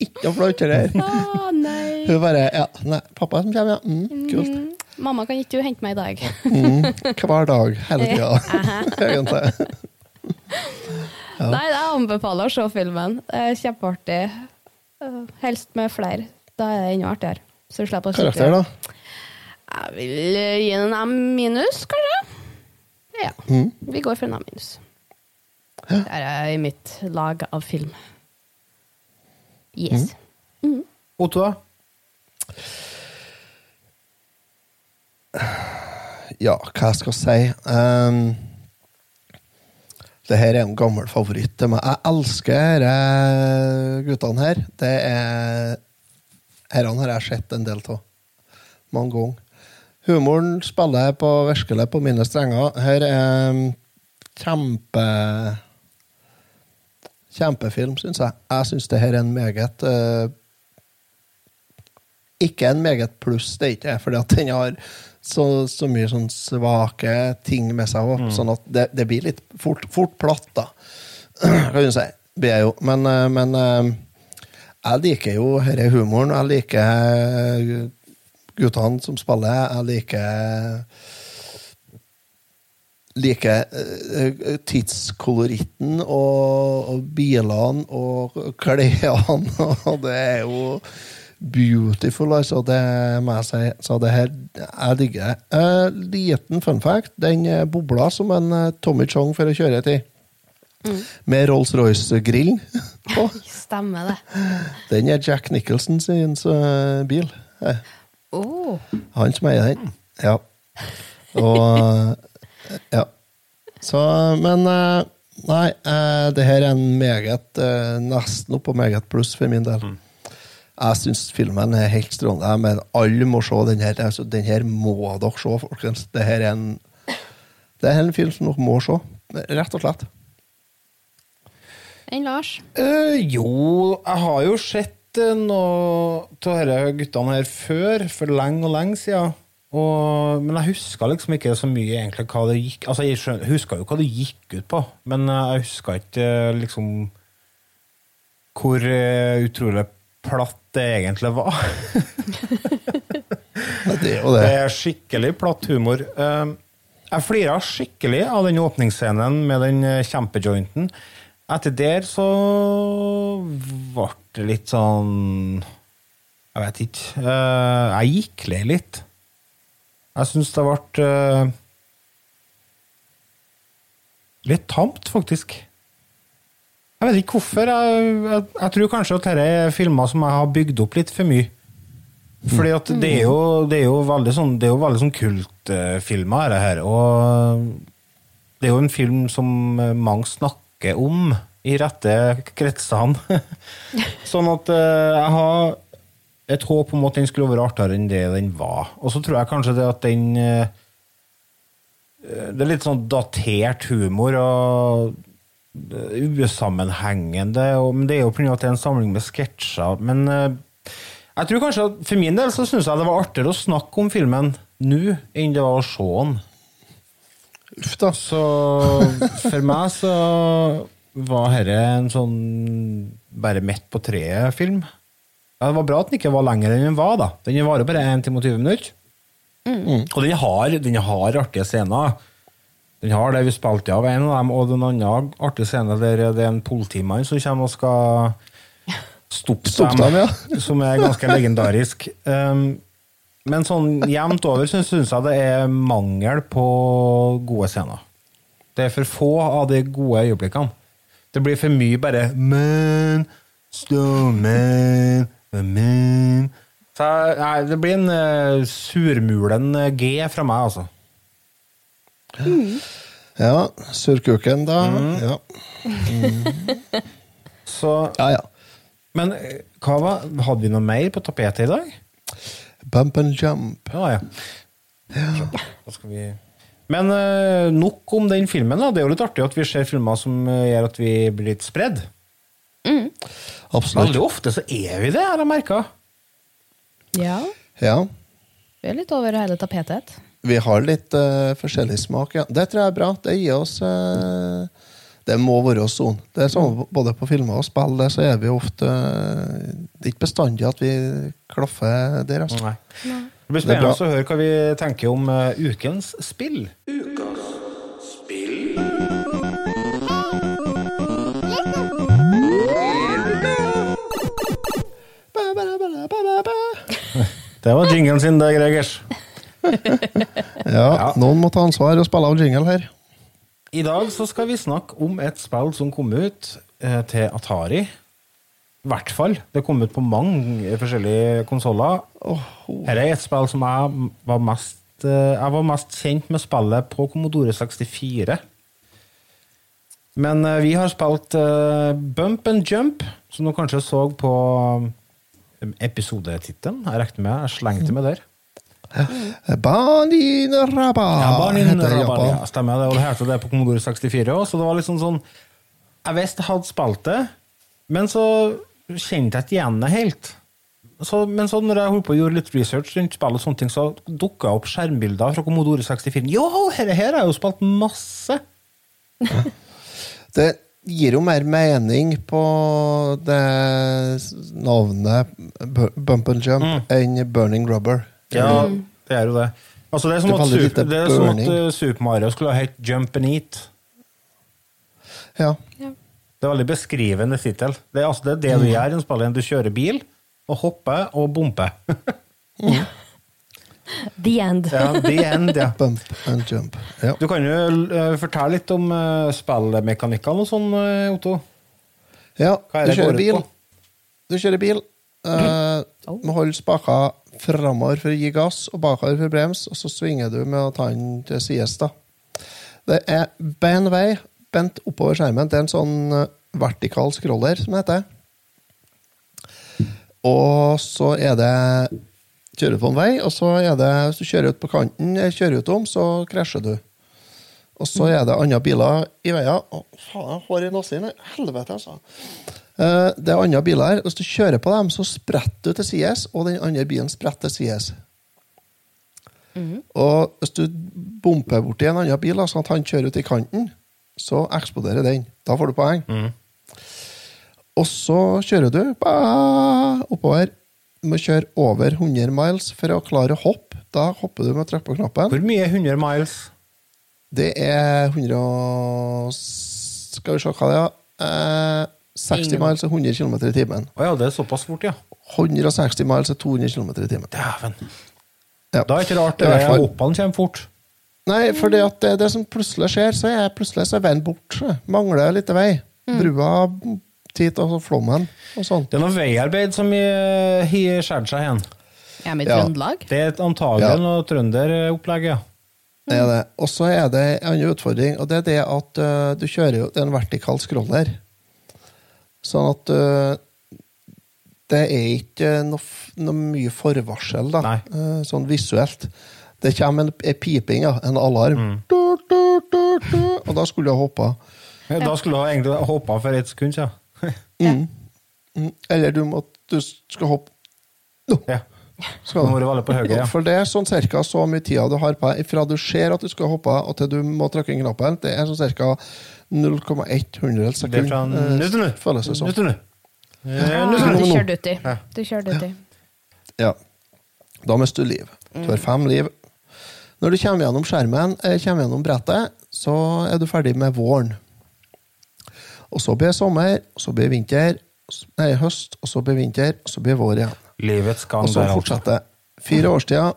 Speaker 3: Ikke noe flaut, det
Speaker 2: nei.
Speaker 3: Hun bare ja, nei, 'Pappa som kommer, ja. Mm, kult.
Speaker 2: Mm, mamma, kan ikke du hente meg i dag?
Speaker 3: Mm, hver dag, hele tida. (laughs) (laughs) Egentlig.
Speaker 2: Nei, jeg anbefaler å se filmen. Det er kjempeartig. Eh, Helst med flere. Da er det enda artigere. Så du slipper å
Speaker 3: Karakter, da?
Speaker 2: Jeg vil eh, gi den en M minus, kanskje. Ja.
Speaker 3: Mm.
Speaker 2: Vi går for en M minus. Det er jeg i mitt lag av film. Yes.
Speaker 1: Otto, da?
Speaker 3: Ja, hva jeg skal si um, Det her er en gammel favoritt til meg. Jeg elsker disse guttene her. Det er Herrene har jeg sett en del av. Mange ganger. Humoren spiller på, virkelig på mine strenger. Her er um, kjempe Kjempefilm, syns jeg. Jeg syns det her er en meget uh, ikke en meget pluss, det er ikke det, fordi at den har så, så mye sånn svake ting med seg òg, sånn at det, det blir litt fort, fort platt, da. Kan du si. Blir jeg jo. Men, eh, men eh, jeg liker jo denne humoren. og Jeg liker guttene som spiller. Jeg liker liker eh, tidskoloritten og, og bilene og klærne, (laughs) og det er jo beautiful, altså. Det må jeg si. Så det her, jeg digger det. Eh, liten fun fact. Den eh, bobla som en Tommy Chong for å kjøre til, med Rolls-Royce-grillen på, (laughs)
Speaker 2: Stemmer det.
Speaker 3: den er Jack Nicholson sin bil. Eh,
Speaker 2: Oh.
Speaker 3: han som eier den. Ja. Og Ja. Så, men eh, Nei, eh, det her er en meget eh, Nesten oppå meget pluss for min del. Jeg syns filmen er helt strålende, men alle må se den her. Altså, den her må dere se, folkens. Det her er en Det er en film som dere må se. Rett og slett.
Speaker 2: Enn Lars?
Speaker 1: Eh, jo, jeg har jo sett eh, noe av disse guttene her før, for lenge og lenge siden. Og, men jeg huska liksom ikke så mye egentlig hva det gikk Altså, jeg huska jo hva det gikk ut på, men eh, jeg huska ikke eh, liksom hvor eh, utrolig platt det egentlig var. (laughs)
Speaker 3: det det.
Speaker 1: Det er skikkelig platt humor. Jeg flira skikkelig av den åpningsscenen med den kjempejointen. Etter der så ble det litt sånn Jeg vet ikke. Eh, Jeg gikk lei litt. Jeg syns det ble eh, litt tamt, faktisk. Jeg vet ikke hvorfor. Jeg, jeg, jeg tror kanskje at dette er filmer som jeg har bygd opp litt for mye. Fordi at det er jo, det er jo veldig sånn, det er jo sånn kultfilmer, dette her. Og det er jo en film som mange snakker om i rette kretsene. (laughs) sånn at eh, jeg har et håp om at den skulle være artigere enn det den var. Og så tror jeg kanskje det at den eh, Det er litt sånn datert humor og eh, usammenhengende. Men det er jo pga. at det er en samling med sketsjer. Men eh, jeg tror kanskje at for min del så syns jeg det var artigere å snakke om filmen nå enn det var å se den.
Speaker 3: Uff da.
Speaker 1: Så for meg så var dette en sånn bare midt på treet-film. Ja, det var bra at den ikke var lenger enn den var, da. Den varer bare 1 time og 20 minutter. Og den har, den har artige scener. Den har det vi spilte av en av dem, og den andre artige scenen der det er en politimann som kommer og skal stoppe
Speaker 3: Stoppe
Speaker 1: dem,
Speaker 3: dem, ja.
Speaker 1: som er ganske legendarisk. Um, men sånn jevnt over syns jeg det er mangel på gode scener. Det er for få av de gode øyeblikkene. Det blir for mye bare Men, Stoneman, men Så nei, det blir en uh, surmulen eh, G fra meg, altså.
Speaker 3: Ja, surkuken, da.
Speaker 1: Mm.
Speaker 3: Ja.
Speaker 1: Så
Speaker 3: ja, ja.
Speaker 1: Men eh, hva var, hadde vi noe mer på tapetet i dag?
Speaker 3: Bump and jump.
Speaker 1: Ja, ja. Da skal vi Men eh, nok om den filmen. da. Det er jo litt artig at vi ser filmer som eh, gjør at vi blir litt spredd.
Speaker 3: Absolutt.
Speaker 1: Veldig ofte så er vi det, har jeg merka.
Speaker 2: Ja.
Speaker 3: Ja.
Speaker 2: Vi er litt over hele tapetet.
Speaker 3: Vi har litt uh, forskjellig smak, ja. Det tror jeg er bra. Det gir oss eh, Det må være sånn. Det er sånn både på filmer og spill, det, så er vi ofte Det er ikke bestandig at vi klaffer der, altså.
Speaker 1: Nei. Det blir
Speaker 3: er
Speaker 1: spennende å høre hva vi tenker om uh, ukens spill. (laughs) Det var jinglen sin, det, Gregers.
Speaker 3: Ja, noen må ta ansvar og spille av jingle her.
Speaker 1: I dag så skal vi snakke om et spill som kom ut eh, til Atari. I hvert fall. Det kom ut på mange forskjellige konsoller. Her er et spill som jeg var mest eh, Jeg var mest kjent med spillet på Commodore 64. Men eh, vi har spilt eh, Bump and Jump, som du kanskje så på episodetittelen. Jeg regner med jeg slengte med der.
Speaker 3: Banin Rabba
Speaker 1: Ja, Banin Rabba, ja, stemmer det. Og det heter det på Commodore 64 òg, så det var liksom sånn Jeg visste jeg hadde spilt det, men så kjente jeg ikke igjen det helt. Så, men så når jeg holdt på å gjøre litt research rundt spillet, og sånne ting, så dukka opp skjermbilder fra Commodore 64. Jo, her, her har jeg jo spilt masse! (laughs)
Speaker 3: Det gir jo mer mening på det navnet Bump and Jump enn Burning Rubber.
Speaker 1: Ja, det er jo det. Altså, det er som,
Speaker 3: Det
Speaker 1: at, Super, det er som at uh, Super Mario skulle ha hett Jump and Eat.
Speaker 3: Ja.
Speaker 1: Det er veldig beskrivende tittel. Det er altså det, er det du gjør i en spillet. Du kjører bil, og hopper og bomper.
Speaker 2: The end.
Speaker 1: Ja, the end, ja. (laughs)
Speaker 3: Bump and Jump. Ja.
Speaker 1: Du kan jo uh, fortelle litt om uh, spillmekanikkene og sånn, uh, Otto.
Speaker 3: Ja, du kjører bil.
Speaker 1: på?
Speaker 3: Du kjører bil. Uh, må holde spaka framover for å gi gass, og bakover for brems, og så svinger du med å ta den til sides. Det er ben vei, bent oppover skjermen. Det er en sånn eh, vertikal scroller, som det heter. Og så er det Kjører du på en vei, og så er det Hvis du kjører ut på kanten, eller kjører ut om, så krasjer du. Og så er det andre biler i veien. Å, faen, jeg har i nesen. Helvete, altså. Eh, Det er andre biler her. Hvis du kjører på dem, så spretter du til sides, og den andre bilen spretter til sides. Og hvis du bomper borti en annen bil, sånn at han kjører ut i kanten, så eksploderer den. Da får du poeng. Og så kjører du oppover. Du må kjøre over 100 miles for å klare å hoppe. Da hopper du med å trykke på knappen.
Speaker 1: Hvor mye er 100 miles?
Speaker 3: Det er 100 og- Skal vi se hva det er. Eh, 60
Speaker 1: Ingen-
Speaker 3: miles er 100 km i timen.
Speaker 1: Oh, ja, det er såpass fort, ja.
Speaker 3: 160 miles er 200 km i timen.
Speaker 1: Dæven.
Speaker 3: Ja.
Speaker 1: Da er det ikke rart
Speaker 3: Det er
Speaker 1: hoppene kommer fort.
Speaker 3: Nei, for det, at det, det som plutselig skjer, så er plutselig så er veien borte. Mangler litt vei. Brua tit og flommen og sånn.
Speaker 1: Det er noe veiarbeid som har skjært seg igjen.
Speaker 3: Ja, med.
Speaker 2: Trøndelag?
Speaker 1: Det er antagelig
Speaker 3: Ja.
Speaker 1: noe trønderopplegg, ja.
Speaker 3: Det er det. Og så er det en annen utfordring, og det er det at uh, du kjører jo Det er en vertikal scroller. Sånn at uh, det er ikke noe, noe mye forvarsel, da. uh, sånn visuelt. Det kommer en, en piping, ja. En alarm. Du, du, du, du, og da skulle du ha hoppa.
Speaker 1: Da skulle du ha egentlig hoppa for et sekund siden. (laughs)
Speaker 3: Mm. Mm. Eller du må du skal hoppe nå.
Speaker 1: Ja.
Speaker 3: Skal
Speaker 1: Nå må du være på høyre, ja.
Speaker 3: For det er sånn cirka så mye tid du har på deg fra du ser at du skal hoppe, og til du må trykke inn knappen. Det er sånn cirka 0,1 hundredels
Speaker 1: Det er
Speaker 3: sekund.
Speaker 1: fra
Speaker 3: eh,
Speaker 1: nå til nå.
Speaker 3: Føles det som.
Speaker 1: Til.
Speaker 2: Ja, du kjører uti. Du uti.
Speaker 3: Ja. Da mister du liv. Du har fem liv. Når du kommer gjennom skjermen, eh, kommer gjennom brettet, så er du ferdig med våren. Og så blir det sommer, og så blir det vinter, nei, høst, og så blir det vinter, og så blir det vår igjen.
Speaker 1: Livets gang
Speaker 3: Og så
Speaker 1: altså.
Speaker 3: fortsetter det. Fire årstider.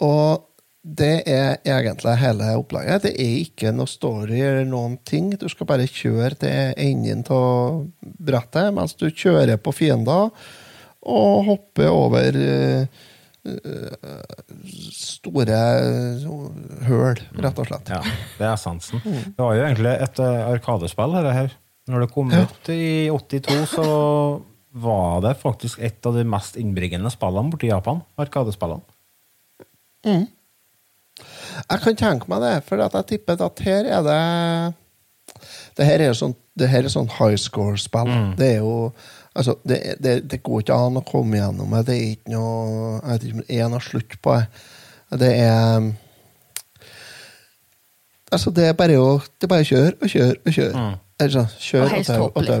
Speaker 3: Og det er egentlig hele opplegget. Det er ikke noe story eller noen ting. Du skal bare kjøre til enden av brettet mens du kjører på fiender og hopper over eh, eh, store høl, rett og slett.
Speaker 1: Ja, det er essensen. Det var jo egentlig et eh, arkadespill, dette her. Når det kom ut i 82, så var det faktisk et av de mest innbringende spillene borti Japan. Arkadespillene.
Speaker 3: Mm. Jeg kan tenke meg det, for at jeg tipper at her er det Det her er sånn, det her er sånn high score-spill.
Speaker 1: Mm.
Speaker 3: Det er jo Altså, det, det, det går ikke an å komme gjennom det. Det er ikke noe Jeg vet ikke om det er noe slutt på det. Det er Altså, det er bare å Det er bare å kjøre og kjøre og kjøre.
Speaker 1: Mm.
Speaker 3: Eller sånn, kjør dau og dau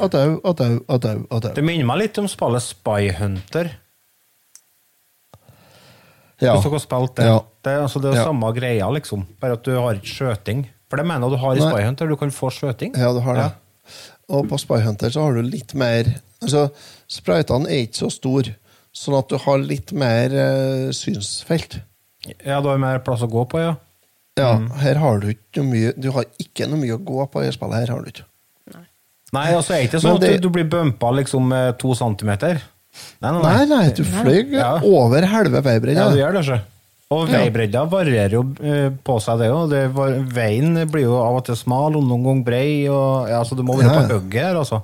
Speaker 3: og dau og dau og dau.
Speaker 1: Det minner meg litt om spillet Spy Hunter.
Speaker 3: Ja.
Speaker 1: Hvis dere har spilt det.
Speaker 3: Ja.
Speaker 1: Det altså, det er
Speaker 3: Ja.
Speaker 1: samme greia, liksom. Bare at du har ikke skjøting. For det mener jeg du har i
Speaker 3: Nei.
Speaker 1: Spy Hunter. Du kan få skjøting.
Speaker 3: Ja, du har det. Og på Spy Hunter så har du litt mer Altså, Spraytene er ikke så store, sånn at du har litt mer uh, synsfelt.
Speaker 1: Ja, du har mer plass å gå på, ja.
Speaker 3: Ja,
Speaker 1: Mm.
Speaker 3: Her har du ikke noe mye Du har ikke noe mye å gå på i det spillet. her har du ikke.
Speaker 1: Nei, altså er det ikke sånn
Speaker 3: det-
Speaker 1: at du, du blir bumpa liksom to centimeter. Nei,
Speaker 3: Nei, nei, du fløy
Speaker 1: Ja.
Speaker 3: over halve veibredda.
Speaker 1: Ja, du gjør det, ikke? Og
Speaker 3: Ja.
Speaker 1: veibredda varierer jo eh, på seg, det òg. Veien blir jo av og til smal, og noen ganger brei, og ja, så du må være
Speaker 3: Ja,
Speaker 1: på hugget her, altså.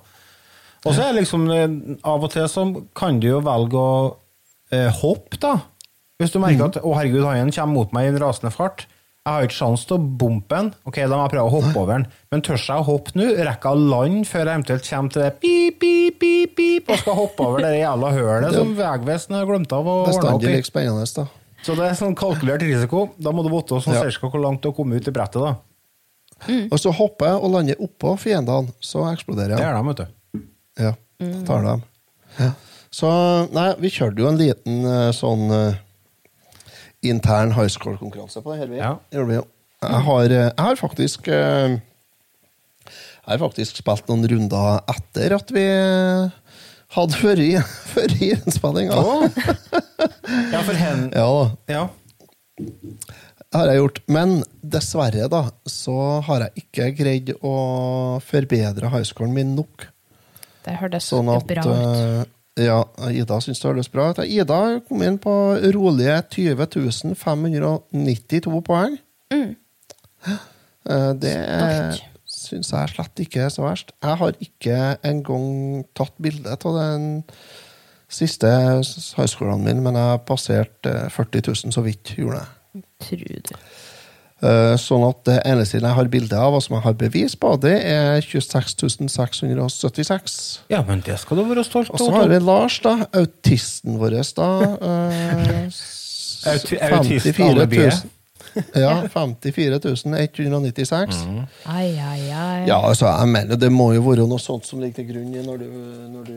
Speaker 1: Og så er det liksom eh, Av og til så kan du jo velge å eh, hoppe, da. Hvis du merker
Speaker 3: Mhm.
Speaker 1: at 'Å, herregud, han kommer mot meg i en rasende fart'. Jeg har ikke sjanse til å bompe den. Ok, da må jeg prøve å hoppe over den. Men tør jeg å hoppe nå? Rekker jeg å lande før jeg eventuelt kommer til det pip, pip, pip, pip, og skal hoppe over det jævla hølet som Vegvesenet har glemt av å ordne opp i?
Speaker 3: spennende, da.
Speaker 1: Så det er sånn kalkulert risiko. Da må du vite sånn
Speaker 3: Ja.
Speaker 1: cirka hvor langt du har kommet ut i brettet. da.
Speaker 3: Og så hopper jeg og lander oppå fiendene, så eksploderer jeg.
Speaker 1: Det er de, vet du.
Speaker 3: Ja, tar dem. Ja. Så nei, vi kjørte jo en liten eh, sånn eh, intern high score-konkurranse på det her.
Speaker 1: Ja.
Speaker 3: Jeg har, eh, jeg har faktisk eh, Jeg har faktisk spilt noen runder etter at vi eh, hadde vært vært i (laughs) innspillinga. (laughs)
Speaker 1: Ja, for hen...
Speaker 3: Ja
Speaker 1: ja.
Speaker 3: Det har jeg gjort. Men dessverre, da, så har jeg ikke greid å forbedre highscoren min nok.
Speaker 2: Det hørtes
Speaker 3: Sånn at
Speaker 2: bra ut.
Speaker 3: Ja, Ida syns det høres bra ut. Ida kom inn på rolige 20 592 poeng.
Speaker 2: Mm.
Speaker 3: Eh, Det syns jeg slett ikke er så verst. Jeg har ikke engang tatt bilde av den siste høyskolen min, men jeg har passert eh, 40 000 så vidt, gjorde jeg.
Speaker 2: Tror du.
Speaker 3: Eh, Sånn at det eneste jeg har bilde av, og som jeg har bevis på, det er 26.676.
Speaker 1: ja, men det skal du være stolt
Speaker 3: Og så har vi Lars, da. Autisten vår, da. eh,
Speaker 1: autist
Speaker 3: 54
Speaker 1: alibiet.
Speaker 3: 000. Ja, 54 196.
Speaker 2: Ai, ai, ai.
Speaker 3: Ja, altså, jeg mener det må jo være noe sånt som ligger til grunn når du, når du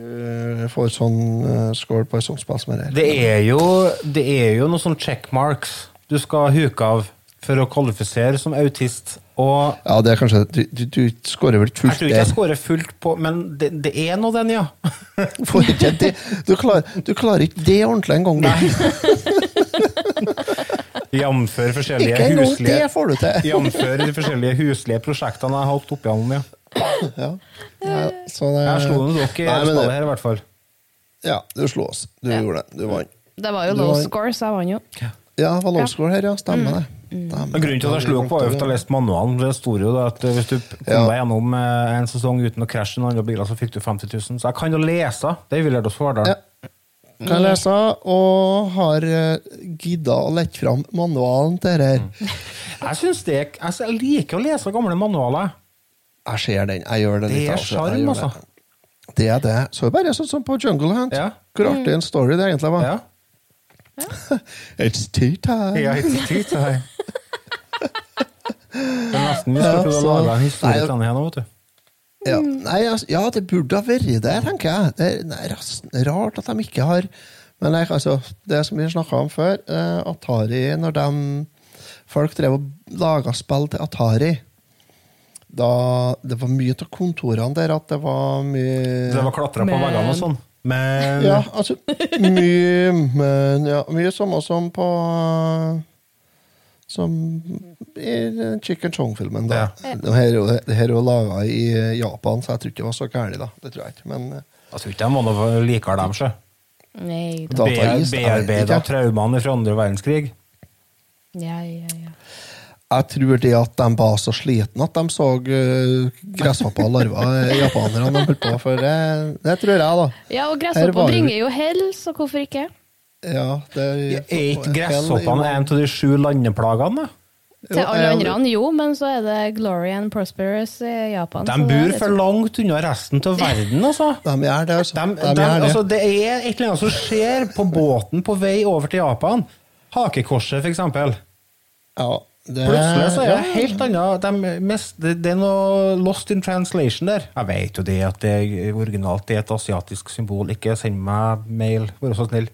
Speaker 3: får sånn uh, score på et sånt spill som det
Speaker 1: er jo, det er jo noen sånne checkmarks du skal huke av for å kvalifisere som autist. Og
Speaker 3: Ja, det er kanskje Du, du, du scorer vel
Speaker 1: jeg tror ikke jeg
Speaker 3: skårer
Speaker 1: scorer fullt på, men det, det er nå den, ja. (laughs)
Speaker 3: Det. Du, klarer, du klarer ikke det ordentlig engang. (laughs)
Speaker 1: Jamfør forskjellige
Speaker 3: Ikke engang
Speaker 1: huslige
Speaker 3: det får du til. (laughs)
Speaker 1: Jamfør de forskjellige huslige prosjektene jeg har holdt opp igjennom, ja.
Speaker 3: Ja. Ja, så det,
Speaker 1: Jeg slo nå dere i
Speaker 3: det-
Speaker 1: her, i hvert fall.
Speaker 3: Ja, du slo oss. Du gjorde det. Du vant.
Speaker 2: Det var jo
Speaker 3: Du
Speaker 2: low
Speaker 3: var-
Speaker 2: score, så jeg vant jo.
Speaker 3: Ja, det var low score her, ja. Stemmer det. Stemmer.
Speaker 1: Men Grunnen til at jeg slo opp, var jo at jeg leste manualen. Det sto jo da at hvis du kom
Speaker 3: Ja.
Speaker 1: deg gjennom eh, en sesong uten å krasje noen andre biler, så fikk du 50 000. Så jeg kan jo lese. Det vi lærte oss på Verdal.
Speaker 3: Ja. Kan jeg lese, og har uh, gidda å lette fram manualen til dette. Mm.
Speaker 1: Jeg synes det, altså, jeg liker å lese gamle manualer.
Speaker 3: Jeg ser den. Jeg gjør det
Speaker 1: Det er
Speaker 3: altså.
Speaker 1: Sjarm, altså.
Speaker 3: det. Det er det. Så det er bare sånn som på Jungle Hunt.
Speaker 1: Ja.
Speaker 3: Hvor artig en story det egentlig var.
Speaker 1: Ja. (laughs)
Speaker 3: It's tea time.
Speaker 1: Yeah, it's tea time. Det er nesten vi skal å lage en historie til denne nå, vet du.
Speaker 3: Ja, nei, altså, ja, det burde ha vært det, tenker jeg. Det er nei, rart at de ikke har Men jeg, altså, det som vi snakka om før, eh, Atari Når de folk drev og laga spill til Atari da, Det var mye av kontorene der at det var mye
Speaker 1: Det var klatra på veggene og sånn. Men
Speaker 3: Ja, altså Mye Men ja, mye samme som på Som i Chicken Chong-filmen. da. Det her er det her er jo laga i Japan, så jeg tror ikke det var så gærent. da. Det tror jeg ikke. Men eh,
Speaker 1: Jeg tror ikke de var noe likere, dem, sjø. Bearbeida traumene fra andre verdenskrig.
Speaker 2: Ja, ja, ja.
Speaker 3: jeg tror det at de var så slitne at de så uh, gresshopper og larver, eh, japanerne de holdt på for. Det, det tror jeg, da.
Speaker 2: ja, og gresshopper bringer jo hell, så hvorfor ikke?
Speaker 3: Ja, det
Speaker 1: Er ikke gresshoppene en av de sju landeplagene? da?
Speaker 2: Til alle andre, jo, men så er det Glory and Prosperous i Japan.
Speaker 1: De
Speaker 2: er
Speaker 1: bor for
Speaker 2: sånn-
Speaker 1: langt unna resten av verden, altså. (laughs)
Speaker 3: De er det, altså.
Speaker 1: De,
Speaker 3: De
Speaker 1: de,
Speaker 3: er det.
Speaker 1: altså. Det er et eller annet som skjer på båten på vei over til Japan. Hakekorset, for eksempel.
Speaker 3: Ja, det,
Speaker 1: Plutselig så er det helt annet. De mest, det, det er noe lost in translation der. Jeg vet jo det at det originalt det er et asiatisk symbol. Ikke send meg mail, vær så snill.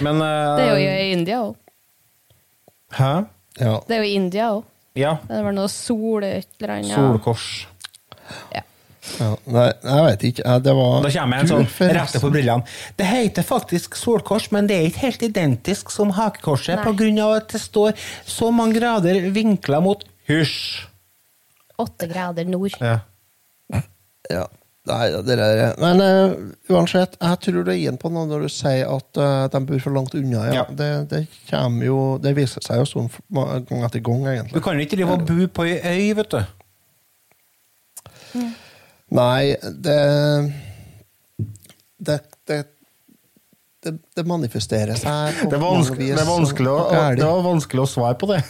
Speaker 1: Men uh, (laughs)
Speaker 2: Det er jo i India òg.
Speaker 1: Hæ?
Speaker 3: Ja.
Speaker 2: Det er jo i India òg.
Speaker 1: Ja.
Speaker 2: Det var noe sol et eller annet.
Speaker 1: Solkors.
Speaker 3: Ja, nei, jeg vet ikke. Eh, Det var
Speaker 1: Da kommer en sånn rette på brillene. Det heter faktisk solkors, men det er ikke helt identisk som hakekorset,
Speaker 2: pga.
Speaker 1: på grunn av at det står så mange grader vinkla mot hysj.
Speaker 2: Åtte grader nord.
Speaker 1: Ja.
Speaker 3: Ja. Nei, det der, men uh, uansett, jeg tror det er inne på noe når du sier at uh, de bor for langt unna. Ja.
Speaker 1: Ja.
Speaker 3: Det, det kommer jo Det viser seg jo sånn gang etter gang, egentlig.
Speaker 1: Du kan jo ikke drive og bo på ei øy, vet du.
Speaker 3: Nei, det Det, det, det, det manifesterer seg
Speaker 1: Det er vanskelig,
Speaker 3: vis
Speaker 1: det er vanskelig, å, det var vanskelig å svare på det.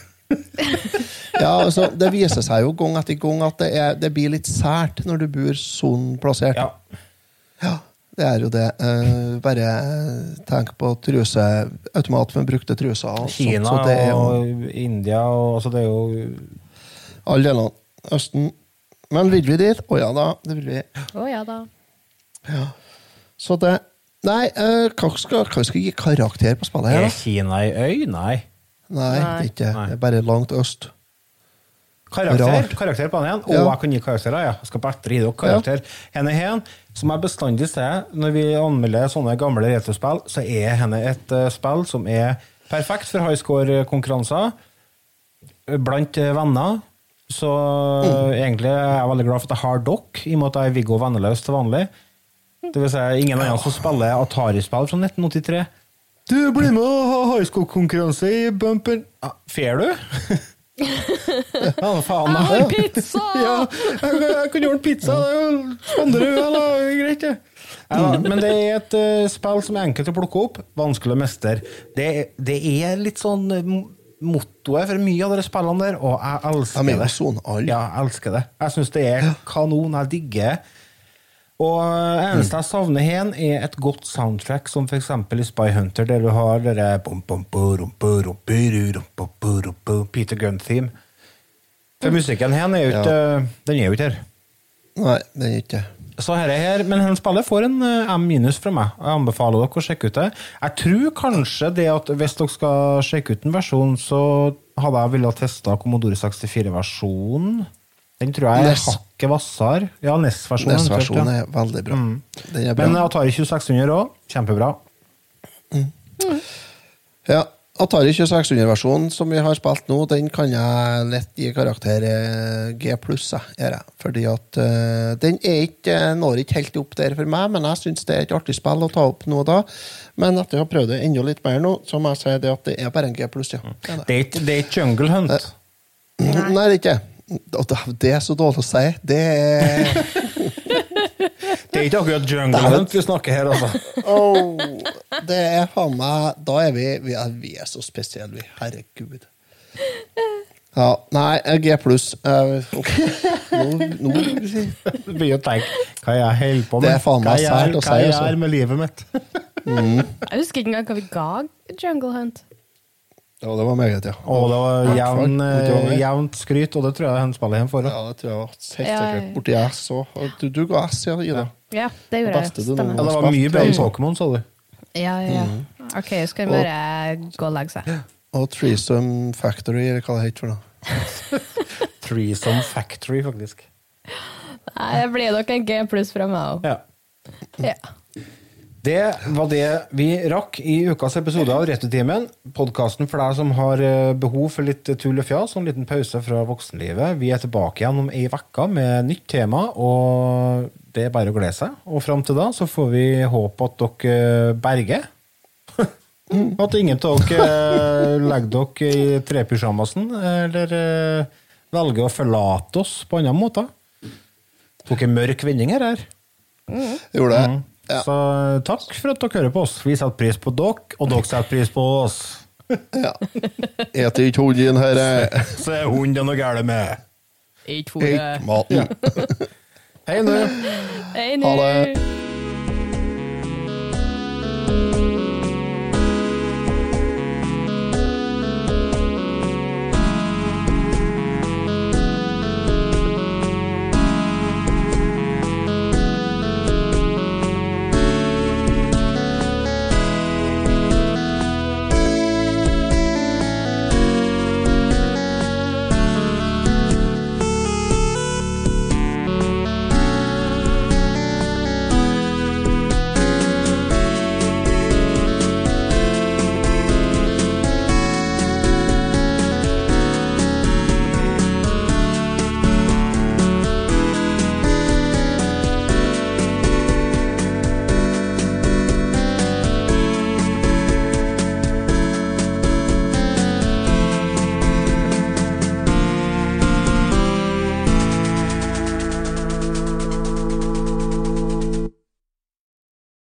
Speaker 3: Ja, altså, det viser seg jo gang etter gang at det, er, det blir litt sært når du bor sånn plassert.
Speaker 1: Ja.
Speaker 3: Det er jo det. Uh, bare tenk på truse, automat med brukte truser. Kina sånt, så det er jo
Speaker 1: og India og altså det er jo
Speaker 3: alle delene. Østen. Men vil vi dit? Å ja da, det vil vi.
Speaker 2: Å ja da.
Speaker 3: Ja. Så det Nei, uh, hva skal hva skal vi gi karakter på spillet her,
Speaker 1: Er? Kina ei øy? Nei.
Speaker 3: Nei, det er ikke. Det er bare langt øst.
Speaker 1: Karakter,
Speaker 3: Rart.
Speaker 1: karakter på den igjen.
Speaker 3: Ja.
Speaker 1: Jeg kan gi karakterer. Ja. Jeg skal bare gi dere karakter. Henne en, som jeg bestandig sier når vi anmelder sånne gamle retrospill, så er henne et eh, spill som er perfekt for high score-konkurranser blant eh, venner. Så eh, egentlig er jeg veldig glad for at jeg har dere, i og med at jeg er Viggo Venneløs til vanlig. Det vil si ingen andre som spiller Atari-spill fra 1983. Du, blir med og ha high i bumper. Fer du? (laughs) Ja, faen.
Speaker 2: Jeg har pizza! (laughs)
Speaker 1: ja, jeg, jeg kan en pizza. Spandere øl, da. Greit, det. Ja, men det er et uh, spill som er enkelt å plukke opp, vanskelig å mestre. Det, det er litt sånn eh, mottoet for mye av de spillene der, og jeg elsker
Speaker 3: De er
Speaker 1: det.
Speaker 3: sånn.
Speaker 1: Ja, jeg elsker det. Jeg syns det er kanon. Jeg digger det. Og eneste jeg savner her, er et godt soundtrack, som f.eks. i Spy Hunter, der du har dere Peter Gunn-theme. For musikken her er jo ikke Den er jo ikke her.
Speaker 3: Nei, den er ikke
Speaker 1: Så her er her, Men han spiller får en eh, M minus fra meg. Jeg anbefaler dere å sjekke ut det. Jeg tror kanskje det at hvis dere skal sjekke ut en versjon, så hadde jeg villet teste Commodore 64-versjonen. Den tror jeg er. Hakket hvassere. Ja, NES-versjonen.
Speaker 3: NES-versjonen er veldig bra.
Speaker 1: Mm.
Speaker 3: Den er bra.
Speaker 1: Men Atari 2600 òg. Kjempebra.
Speaker 3: Ja, Atari 2600-versjonen som vi har spilt nå, den kan jeg lett gi karakter eh, G pluss. Fordi at uh, den ikke, når ikke helt opp der for meg, men jeg syns det er et artig spill å ta opp nå og da. Men etter å ha prøvd det enda litt mer nå, så må jeg si det at det er bare en G pluss, ja. Det er det.
Speaker 1: Er ikke, det er ikke Jungle Hunt.
Speaker 3: Nei, det er ikke. Det- Det er så dårlig å si. Det er (laughs)
Speaker 1: Det er ikke akkurat Jungle Hunt vi snakker her, altså.
Speaker 3: oh, Det er faen meg Da er vi Vi er, vi er så spesielle, vi. Herregud. Ja, nei, G pluss. Uh, okay. Nå, nå
Speaker 1: begynner å tenke hva jeg holder på med.
Speaker 3: Det er faen meg sært å si,
Speaker 1: Hva jeg
Speaker 3: altså.
Speaker 1: gjør med livet mitt.
Speaker 3: Mm.
Speaker 2: Jeg husker ikke engang hva vi ga Jungle Hunt.
Speaker 3: Ja, det var meget, ja.
Speaker 1: Og det var jevn, eh, jevnt skryt, og det tror jeg han spiller igjen for.
Speaker 3: Ja, det tror jeg var helt sikkert. Borti S òg. Du, du ga S, ja, Ida.
Speaker 2: Ja, det gjorde jeg. Stemmer.
Speaker 1: Ja, det var mye bedre enn. Pokémon, sa du.
Speaker 2: Ja, ja.
Speaker 3: Mm.
Speaker 2: OK, skal vi bare gå og legge seg.
Speaker 3: Og Threesome Factory, eller hva det heter for noe. (laughs)
Speaker 1: Threesome Factory, faktisk.
Speaker 2: Nei, det blir nok en G pluss fra meg òg.
Speaker 1: Ja.
Speaker 2: Ja.
Speaker 1: Det var det vi rakk i ukas episode av Returtimen. Podkasten for deg som har eh, behov for litt tull og fjas og en liten pause fra voksenlivet. Vi er tilbake igjen om ei uke med nytt tema, og det er bare å glede seg. Og fram til da så får vi håpe at dere berger. (laughs) At ingen av dere eh, legger dere i trepysjamasen, eller eh, velger å forlate oss på andre måter. Tok en mørk vending her.
Speaker 3: Gjorde det.
Speaker 1: Mm. Så eh, takk for at dere hører på oss. Vi setter pris på dere, og dere setter pris på oss. (laughs) ja.
Speaker 3: Eter ikke hunden her. eh. (laughs)
Speaker 1: Så er hunden det noe galt med.
Speaker 2: Ikke
Speaker 3: Ikke maten. (laughs)
Speaker 1: Hei nå.
Speaker 2: Hei
Speaker 3: Ha det.